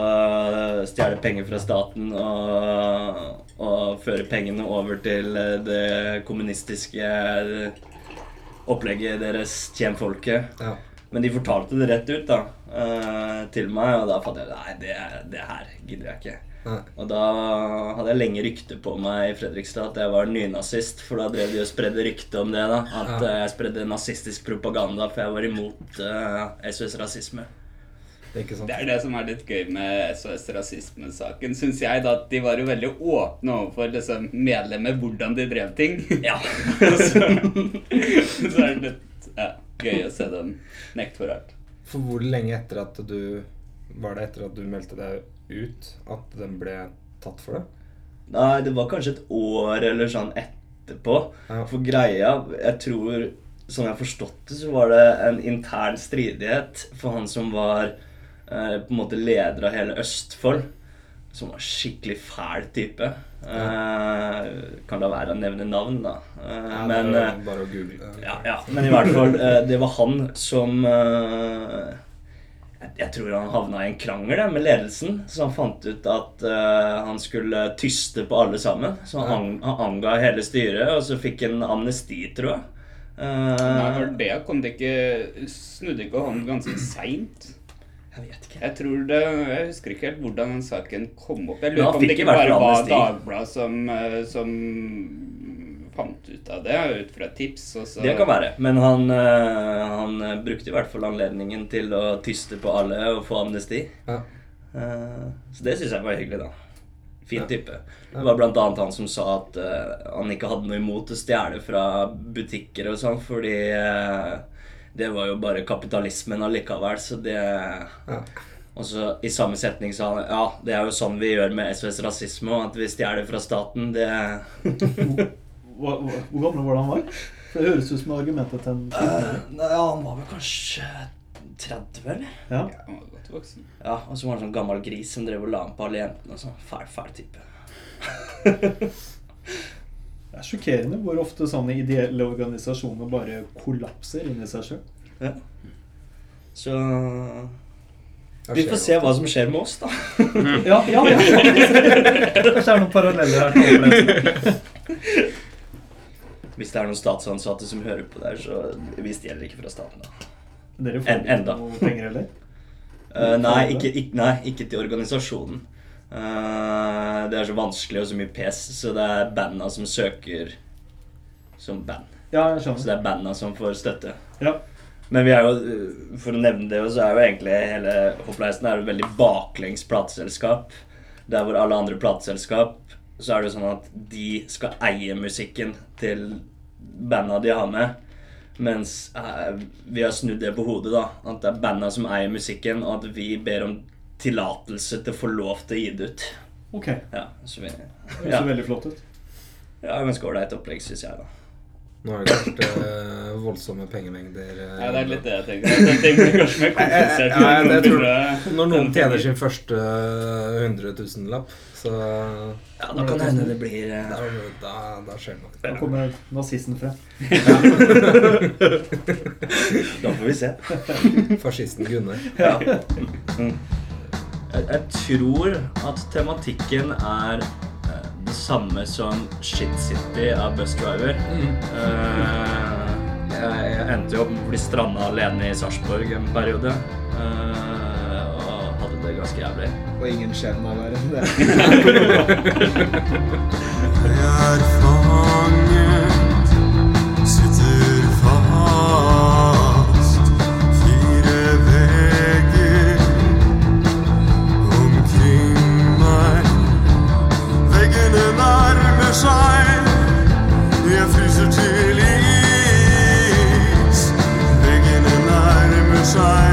eh, stjele penger fra staten og, og føre pengene over til eh, det kommunistiske opplegget deres Tjenfolket. ja. Men de fortalte det rett ut da, uh, til meg, og da fant jeg Nei, det, det her gidder jeg ikke. Nei. Og da hadde jeg lenge rykte på meg i Fredrikstad at jeg var nynazist, for da drev de og spredde rykte om det. da At Ja. eh, jeg spredde nazistisk propaganda, for jeg var imot uh, SOS Rasisme. Det er ikke sant? Det er det som er litt gøy med SOS Rasisme-saken, syns jeg. da, at De var jo veldig åpne overfor liksom, medlemmer hvordan de drev ting. Ja. *laughs* så, så er det litt ja, gøy å se dem nekte for alt. For hvor lenge etter at du Var det etter at du meldte deg ut at den ble tatt for det? Nei, det var kanskje et år eller sånn etterpå. Ja. For greia Jeg tror, som jeg har forstått det, så var det en intern stridighet for han som var eh, på en måte leder av hele Østfold. Som var skikkelig fæl type. Eh, kan da være å nevne navn, da. Uh, Ja, men eh, er bare å google. ja, ja, men i hvert fall, eh, det var han som eh, jeg, jeg tror han havna i en krangel da, med ledelsen, så han fant ut at eh, han skulle tyste på alle sammen. Så han, ang, han anga hele styret, og så fikk han amnesti, tror jeg. Eh, Nei, det kom det ikke Snudde ikke han ganske seint? Jeg vet ikke. Jeg tror det, jeg husker ikke helt hvordan den saken kom opp. Jeg lurer på om det ikke bare var. Dagbladet som, eh, som fant ut av det, ut fra tips. Og så, Det kan være. Men han, eh, han brukte i hvert fall anledningen til å tyste på alle og få amnesti. Ja. Eh, Så det syns jeg var hyggelig, da. Fin type. Det var annet han som sa at han ikke hadde noe imot å stjele fra butikker og sånn, fordi det var jo bare kapitalismen allikevel, så det Ja. Og så i samme setning sa han ja, det er jo sånn vi gjør med SVs Rasisme, og at vi stjeler fra staten, det *laughs* hvor gammel var det han var? For Det høres ut som argumentet til en Nei, ja, han var vel kanskje 30, eller? Ja. Ja, han var godt voksen. Ja, og så var han sånn gammel gris som drev og la an på alle jentene og sånn. Fæl, fæl type. *laughs* Det er sjokkerende hvor ofte sånne ideelle organisasjoner bare kollapser inni seg sjøl. Ja. Så vi får se hva som skjer med oss, da. *laughs* Ja, ja, ja. Kanskje det er noen paralleller her. Hvis det er noen statsansatte som hører på der, så vi stjeler ikke fra staten, da. Dere En- får ikke enda. noe penger heller? Uh, nei, ikke, ikke, nei, ikke til organisasjonen. Eh, det er så vanskelig og så mye pes, så det er banda som søker som band. Ja, jeg Så det er banda som får støtte. Ja. Men vi er jo, uh, for å nevne det, så er jo egentlig hele Hoppleisen er jo et veldig baklengs plateselskap. Der hvor alle andre plateselskap så er det jo sånn at de skal eie musikken til banda de har med. Mens eh, vi har snudd det på hodet, da. At det er banda som eier musikken, og at vi ber om tillatelse til å få lov til å gi det ut. Ok. Ja, så vi, Det ja, ser veldig flott ut. ja ganske ålreit opplegg, syns jeg, da. Nå har det vært eh, voldsomme pengemengder. eh, Ja, det er litt det jeg tenker. Jeg tenker kanskje mer kompensert Ja, ja, det tror jeg. Når noen tjener sin første 100 000-lapp, så Ja, Da kan det hende det blir eh, da, da, da skjer det noe. Da kommer nazisten frem. *laughs* Da får vi se. Fascisten Gunnar. Ja. *laughs* Mm. Jeg, jeg tror at tematikken er eh, det samme som Shit City av Bus Driver. Eh, jeg, jeg endte jo opp med å bli stranda alene i Sarpsborg en periode. eh, og hadde det ganske jævlig. Og ingen skjebne av *laughs* nærmer seg, jeg fryser til is. Veggene nærmer seg, og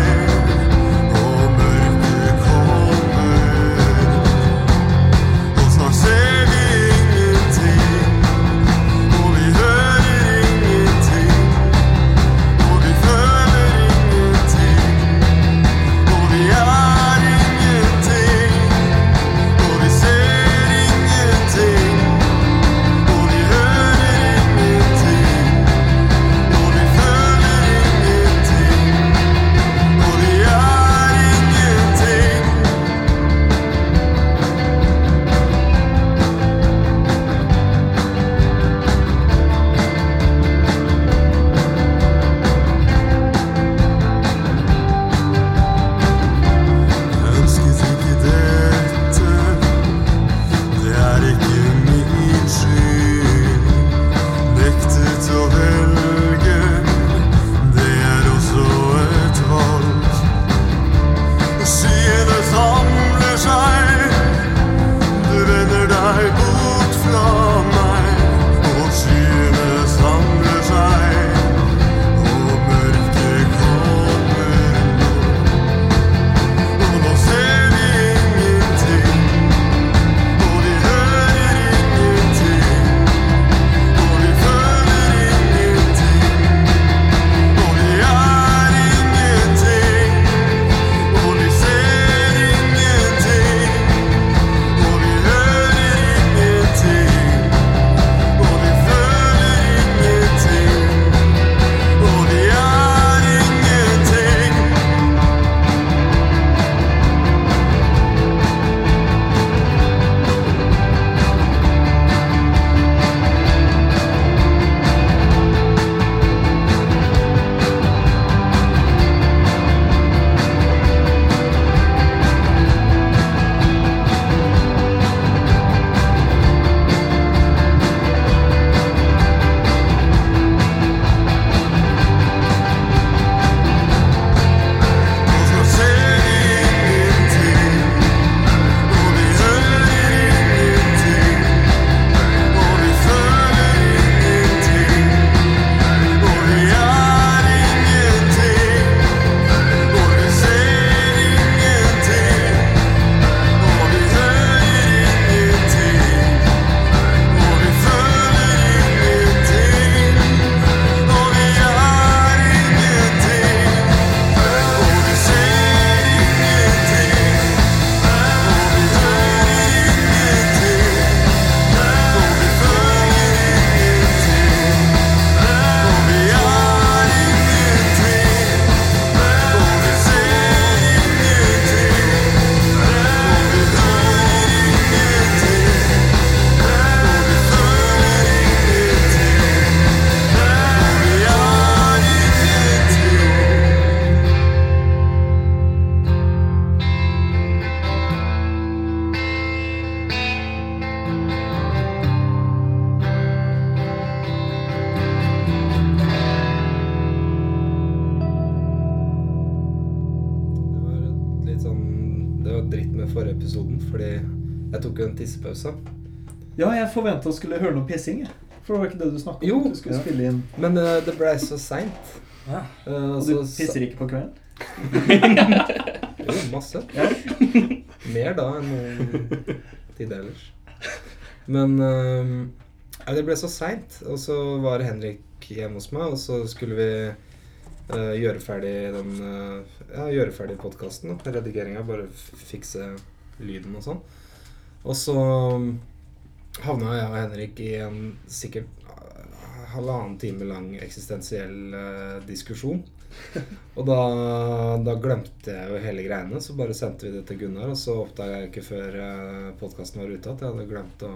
forrige episoden, fordi jeg tok jo en tissepause. Ja, jeg forventa å skulle høre noe pissing. For det var ikke det du snakka om. Jo. Du skulle Ja. spille inn Men uh, det blei så seint. Ja. Uh, Og du pisser ikke på kvelden? *laughs* Jo, masse. Mer da enn noen tid ellers. Men uh, det ble så seint. Og så var Henrik hjemme hos meg, og så skulle vi eh, gjøre ferdig den uh, Ja, gjøre ferdig podkasten. Redigeringa. Bare fikse lyden og sånn. Og så havna jeg og Henrik i en sikkert eh, halvannen time lang eksistensiell uh, diskusjon. *laughs* Og da, da glemte jeg jo hele greiene, så bare sendte vi det til Gunnar. Og så oppdaga jeg ikke før uh, podkasten var ute at jeg hadde glemt å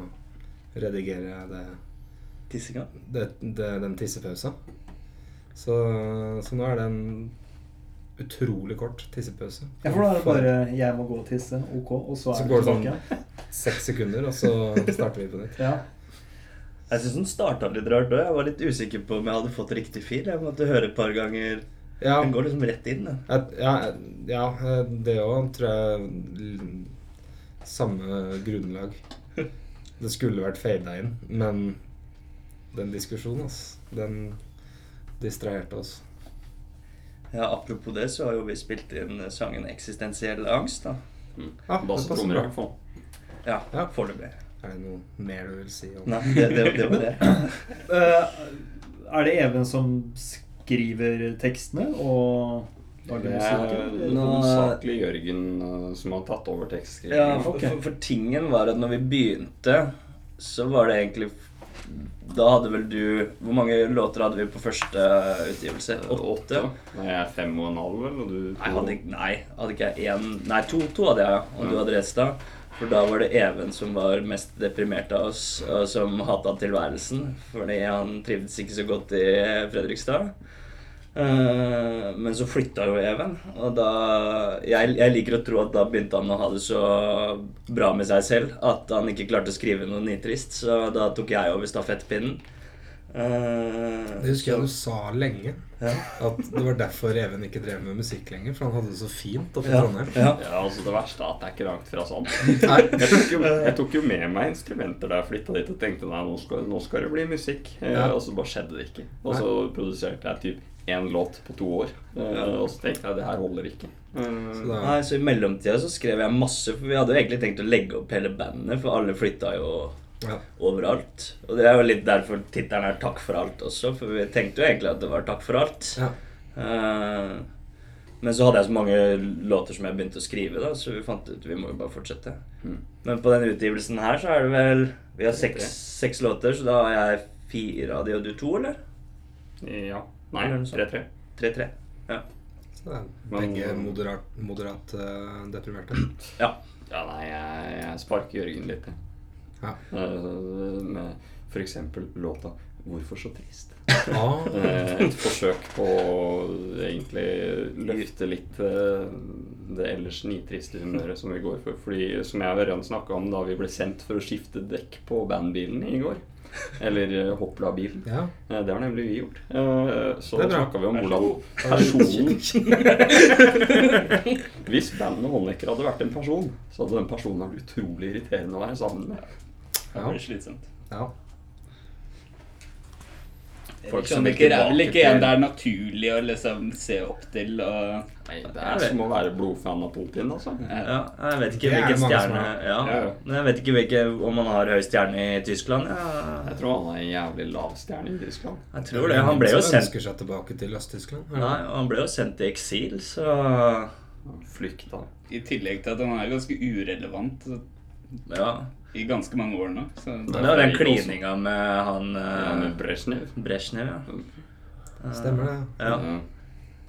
redigere det, det, det, den tissepausa. Så, så nå er det en utrolig kort tissepause. Ja, for da er det bare 'jeg må gå og tisse', ok, og så er Så det går det sånn- Seks sekunder, og så starter vi på nytt. *laughs* Ja. Jeg syns den starta litt rart òg. Jeg var litt usikker på om jeg hadde fått riktig fil. Jeg måtte høre et par ganger. Ja, Den går liksom rett inn. Da. Ja, ja det òg tror jeg Samme grunnlag. Det skulle vært fada inn, men den diskusjonen, altså. den distraherte oss. Ja, Apropos det, så har jo vi spilt inn sangen 'Eksistensiell angst'. da. Ah, det passer Basstrommer i hvert fall. Ja, Ja. foreløpig. Er det noe mer du vil si om Nei, det, det, det var det. uh, *laughs* er det Even som skriver tekstene og lager Det er musikken? Hovedsakelig Jørgen eh, som har tatt over Ja, for, for, for tingen var at når vi begynte, så var det egentlig Da hadde vel du Hvor mange låter hadde vi på første utgivelse? Åtte? Nei, jeg er fem og en halv, vel, og du Nei, hadde, nei, hadde ikke jeg én Nei, to, to hadde jeg, ja. Du hadde resten. For da var det Even som var mest deprimert av oss, og som hata tilværelsen. Fordi han trivdes ikke så godt i Fredrikstad. Eh, men så flytta jo Even, og da jeg, jeg liker å tro at da begynte han å ha det så bra med seg selv at han ikke klarte å skrive noe nitrist, så da tok jeg over stafettpinnen. Uh, Det husker jeg du sa lenge. Ja. At det var derfor Even ikke drev med musikk lenger. For han hadde det så fint oppe i Ja, Trondheim. ja. Ja, altså Det verste er at det er ikke langt fra sånn. *laughs* Jeg tok, jo, jeg tok jo med meg instrumenter da jeg flytta dit og tenkte nei, nå skal, nå skal det bli musikk. Eh, Ja. Og så bare skjedde det ikke. Og så produserte jeg typ én låt på to år. Eh, Og så tenkte jeg det her holder ikke. Eh, Så da, Nei, så I mellomtida så skrev jeg masse, for vi hadde jo egentlig tenkt å legge opp hele bandet, for alle flytta jo ja. overalt. Og det er jo litt derfor tittelen er 'Takk for alt' også, for vi tenkte jo egentlig at det var 'Takk for alt'. Ja. Eh, men så hadde jeg så mange låter som jeg begynte å skrive, da, så vi fant ut vi må jo bare fortsette. Mm. Men på denne utgivelsen her så er det vel Vi har seks, seks låter, så da har jeg fire av de, og du to, eller? Ja. Nei, Eller noe sånt. 3-3. Ja. Så det Men- begge moderat, moderat uh, deprimerte. ja. Ja, nei, jeg, jeg sparker Jørgen litt, jeg. Ja. Uh, Med f.eks. låta 'Hvorfor så trist'. Ah, *laughs* Eh, Et forsøk på å egentlig løfte litt det ellers nitriste humøret som vi går for. Fordi som jeg og Ørjan snakka om da vi ble sendt for å skifte dekk på bandbilen i går. *laughs* Eller eh, Hoppla-bilen. ja. Eh, Det har nemlig vi gjort. Eh, Så Det snakka vi om hvordan *laughs* personen Hvis bandet Håndnekker hadde vært en person, så hadde den personen vært utrolig irriterende å være sammen med. Det Ja. blir slitsomt. ja. Folk som vil er vel ikke en det er naturlig å liksom se opp til og Nei, det er som å være blodfan av Putin, altså. Ja, jeg vet ikke hvilken stjerne er. ja. Jeg vet ikke hvilke, om han har høy stjerne i Tyskland. Ja. Jeg tror han er en jævlig lav stjerne i Tyskland. Jeg tror det. Han ble jo sendt ønsker seg tilbake til Øst-Tyskland. Nei, han ble jo sendt i eksil, så Flykta. I tillegg til at han er ganske urelevant så- Ja. I ganske mange år nå. Så Det var den klininga med han Ja, med Brezhnev. Brezjnev. Brezjnev, ja. Stemmer det. ja. Ja.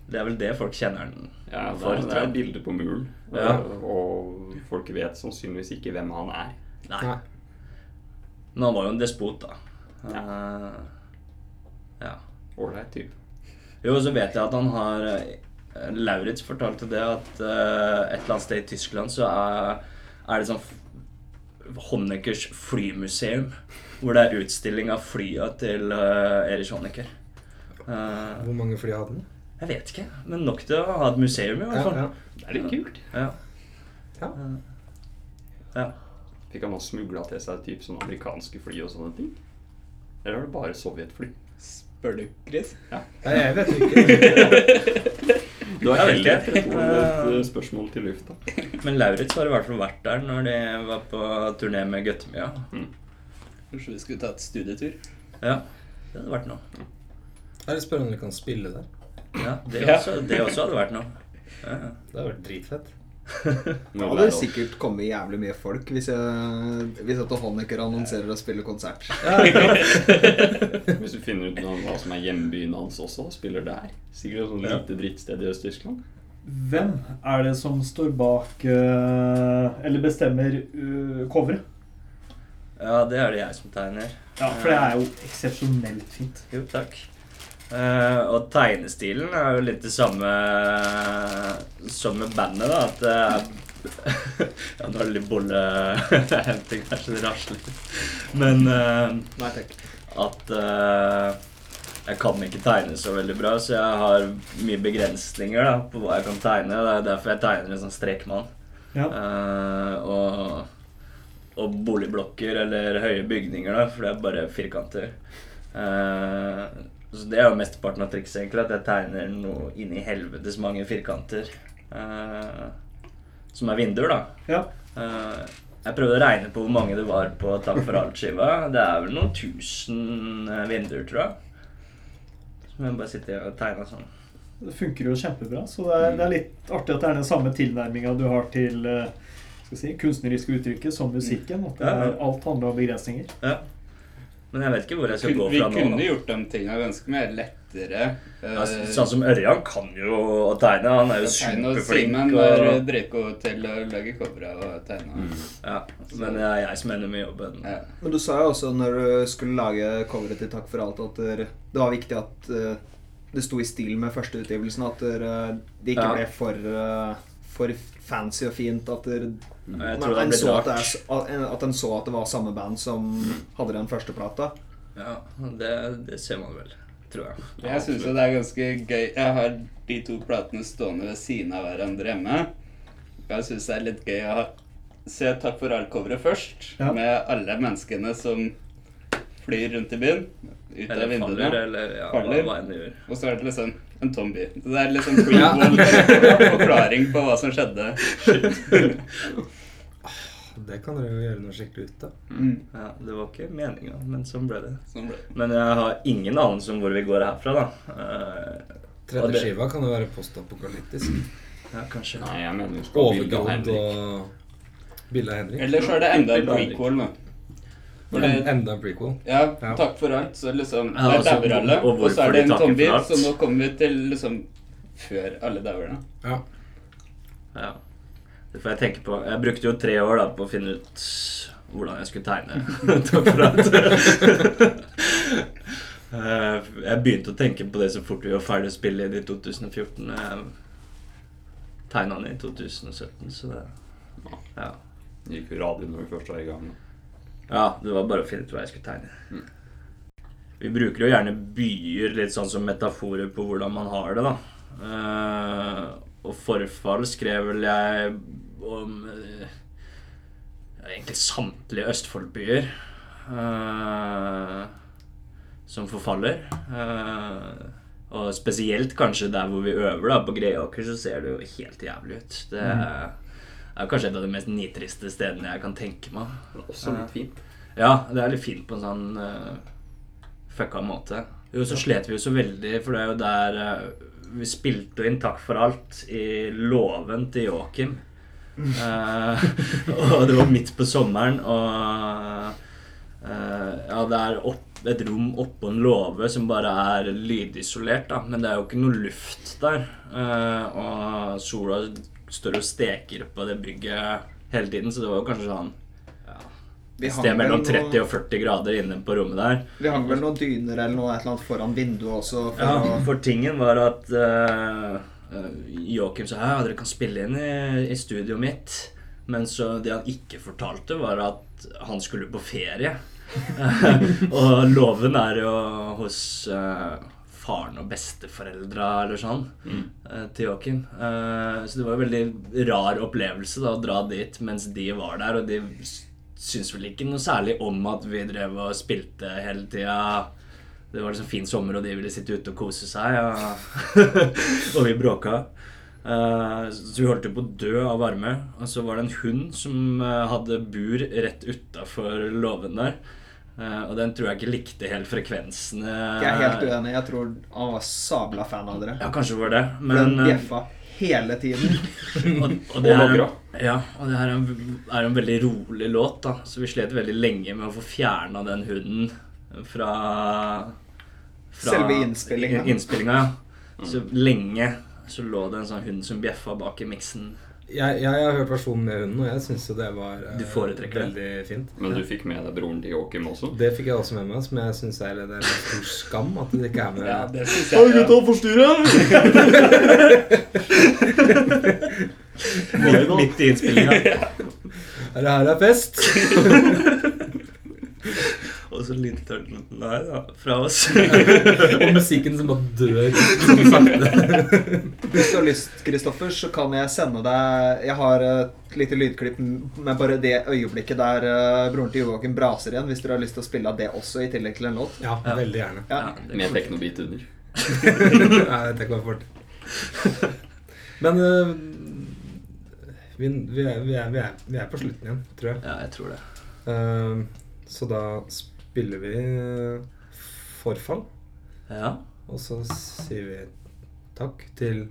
Det er vel det folk kjenner han Ja, det for. det er et bilde på muren, Ja. og, folk vet sannsynligvis ikke hvem han er. Nei. Men han var jo en despot, da. Ja. ja. Ålreit type. Jo, så vet jeg at han har eh, Lauritz fortalte det at eh, et eller annet sted i Tyskland så er, er det sånn Honeckers flymuseum. Hvor det er utstilling av flya til uh, Erich Honecker. Uh, Hvor mange fly hadde den? jeg vet ikke, men nok til å ha et museum, i hvert fall. ja. Det er litt kult. Ja. Ja. Ja. Fikk han også smugla til seg typ sånn amerikanske fly og sånne ting? Eller var det bare sovjetfly? Spør du, Chris? Nei, jeg vet ikke. *laughs* Du har Jeg heller et et, eh, spørsmål til lufta. *laughs* Men Lauritz har i hvert fall vært der når de var på turné med Guttemia. Kanskje vi skulle tatt studietur? Ja, det hadde vært noe. Er det spørre om vi kan spille der? Ja, det også, det også hadde vært noe. Ja, ja. Det hadde vært dritfett. *laughs* Da hadde sikkert kommet jævlig mye folk hvis, jeg, hvis at Honecker annonserer å spille konsert. *laughs* Hvis du finner ut noe- hva som er hjembyen hans også, spiller der. Sikkert et sånt lite drittsted i Øst-Tyskland. Hvem er det som står bak eh, Eller bestemmer uh, coveret? ja, det er det jeg som tegner. Ja, for det er jo eksepsjonelt fint. Jo, takk. Eh, og tegnestilen er jo litt det samme som med bandet, da. At det er *laughs* Ja, nå er det litt bollehenting, *laughs* kanskje det rasler. Men uh, Nei takk. at eh, jeg kan ikke tegne så veldig bra, så jeg har mye begrensninger da, på hva jeg kan tegne. Det er derfor jeg tegner en sånn strekmann. Ja. Og, og boligblokker eller høye bygninger, da, for det er bare firkanter. Eh, så det er jo mesteparten av trikset, egentlig, at jeg tegner noe inn i helvetes mange firkanter. Uh, som er vinduer, da. ja. Uh, jeg prøvde å regne på hvor mange det var på Takk for alt-skiva. Det er vel noen tusen eh, vinduer, tror jeg. Som jeg bare sitter og tegner sånn. Det funker jo kjempebra. Så det er, det er litt artig at det er den samme tilnærminga du har til uh, si, kunstneriske uttrykket som musikken. At er, alt handler om begrensninger. Ja. Men jeg vet ikke hvor jeg skal gå fra nå. Vi kunne gjort de tingene ganske mer lettere. eh, Ja, sånn som Ørjan kan jo å tegne. Han er jo superflink. Simen var Og, dritgod til å lage covere og tegne. ja, men det er jeg som ender med jobben. Ja. Men du sa jo også når du skulle lage coveret til Takk for alt, at det var viktig at eh, det sto i stil med førsteutgivelsen. At det det ikke Ja. ble for, eh, for fancy og fint. At det, mm. en så at, det er, at en så at det var samme band som hadde den første plata. Ja, det, det ser man vel, tror jeg. Jeg syns jo det er ganske gøy. Jeg har de to platene stående ved siden av hverandre hjemme. Jeg syns det er litt gøy å se Takk for alt-coveret først, Ja. med alle menneskene som flyr rundt i byen. Ut av vinduene. faller, eller ja, Faller. hva enn gjør. Og så er det liksom en tom by. Det er liksom prequel forklaring på hva som skjedde. Det kan dere jo gjøre noe skikkelig ut av. Ja, det var ikke meninga, men sånn ble det. Sånn ble det. Men jeg har ingen anelse om hvor vi går herfra, da. Uh, Tredje det- skiva kan jo være postapokalyptisk. ja, kanskje. Nei, jeg mener Overgod og bilde av Henrik. Eller så er det enda en prequel, da. For En, det, enda en prequel. ja, Ja. takk for alt. Så liksom Ja, Der dauer alle. og Og så er det en alt. så nå kommer vi til liksom før alle dauer, da. Ja. Ja. Det får jeg tenke på. Jeg brukte jo tre år da på å finne ut hvordan jeg skulle tegne. Takk *laughs* for Eh, Jeg begynte å tenke på det så fort vi var ferdig å spille inn i 2014. Jeg tegna den i 2017, så det Ja. Gikk radio når vi først var i gang. Ja, det var bare å finne ut hva jeg skulle tegne. Vi bruker jo gjerne byer litt sånn som metaforer på hvordan man har det, da. Uh, og forfall skrev vel jeg om uh, egentlig samtlige Østfoldbyer uh, som forfaller. Og spesielt kanskje der hvor vi øver, da, på Greåker, så ser det jo helt jævlig ut. Det er, er kanskje et av de mest nitriste stedene jeg kan tenke meg. Men også litt fint. Ja, det er litt fint på en sånn uh, fucka måte. Jo, så slet vi jo så veldig, for det er jo der uh, Vi spilte inn Takk for alt i låven til Joakim. Uh, *laughs* og det var midt på sommeren, og uh, Ja, det er opp, et rom oppå en låve som bare er lydisolert, da. Men det er jo ikke noe luft der. Og sola står og steker på det bygget hele tiden, så det var jo kanskje sånn Vi et sted mellom 30 og 40 grader inne på rommet der. Vi hang vel noen dyner eller noe et eller annet foran vinduet også. For Ja, å, for tingen var at uh, Joakim sa ja, dere kan spille inn i, i studioet mitt. Men så det han ikke fortalte, var at han skulle på ferie. *laughs* og låven er jo hos uh, faren og besteforeldra eller sånn Mm. eh, til Joakim. Eh, så det var en veldig rar opplevelse da, å dra dit mens de var der, og de syntes vel ikke noe særlig om at vi drev og spilte hele tida. Det var liksom fin sommer, og de ville sitte ute og kose seg, og, *laughs* og vi bråka. Eh, så vi holdt jo på å dø av varme. Og så var det en hund som hadde bur rett utafor låven der. Eh, og den tror jeg ikke likte helt frekvensene. Jeg er helt uenig. Jeg tror han var sabla fan av dere. Ja, kanskje var det. Men den eh, bjeffa hele tiden. *laughs* og, og det her, ja, og det her er en, er en veldig rolig låt, da. Så vi slet veldig lenge med å få fjerna den hunden fra, fra Selve innspillingen. innspillinga, ja. Så lenge så lå det en sånn hund som bjeffa bak i miksen. Jeg, jeg har hørt versjonen med hunden, og jeg syns jo det var eh, Du foretrekker det? veldig fint. Men du fikk med deg broren til Joakim også? Det fikk jeg også med meg, som jeg syns er, det er en stor skam at det ikke er med. Ja, det synes jeg. Ja. Midt, midt i innspillinga. *laughs* Er det her er fest? *laughs* Og så lite der da, fra oss. *laughs* og musikken som bare dør sakte. Hvis du har lyst, Kristoffer, så kan jeg sende deg Jeg har et lite lydklipp med bare det øyeblikket der eh, broren til Joakim braser igjen. Hvis dere har lyst til å spille av det også, i tillegg til en låt. Ja, Ja. veldig gjerne. Ja. Ja, det Med teknobit under. *laughs* *laughs* Nei, det går fort. Men uh, vi, vi, er, vi, er, vi, er, vi er på slutten igjen, tror jeg. Ja, jeg tror det. Uh, så da spiller vi eh, forfall. Ja. Og så sier vi takk til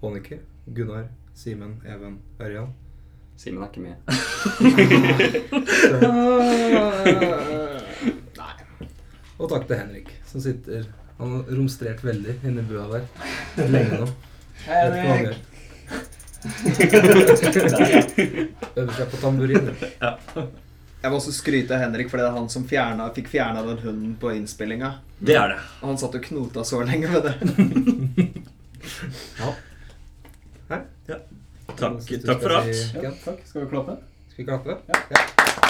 Hånike, Gunnar, Simen, Even, Ørjan. Simen er ikke med. *laughs* Og takk til Henrik, som sitter Han har romstrert veldig inni bua der lenge nå. Gjør. *laughs* Øver seg på tamburin. Jeg må også skryte av Henrik, for det er han som fjerna, fikk fjerna den hunden på innspillinga. Det er det. Og han satt og knota så lenge med det. *laughs* Ja. Takk, Ja. Takk, takk for alt. si- Ja, takk. Skal vi klappe? Skal vi klappe? Ja. Alt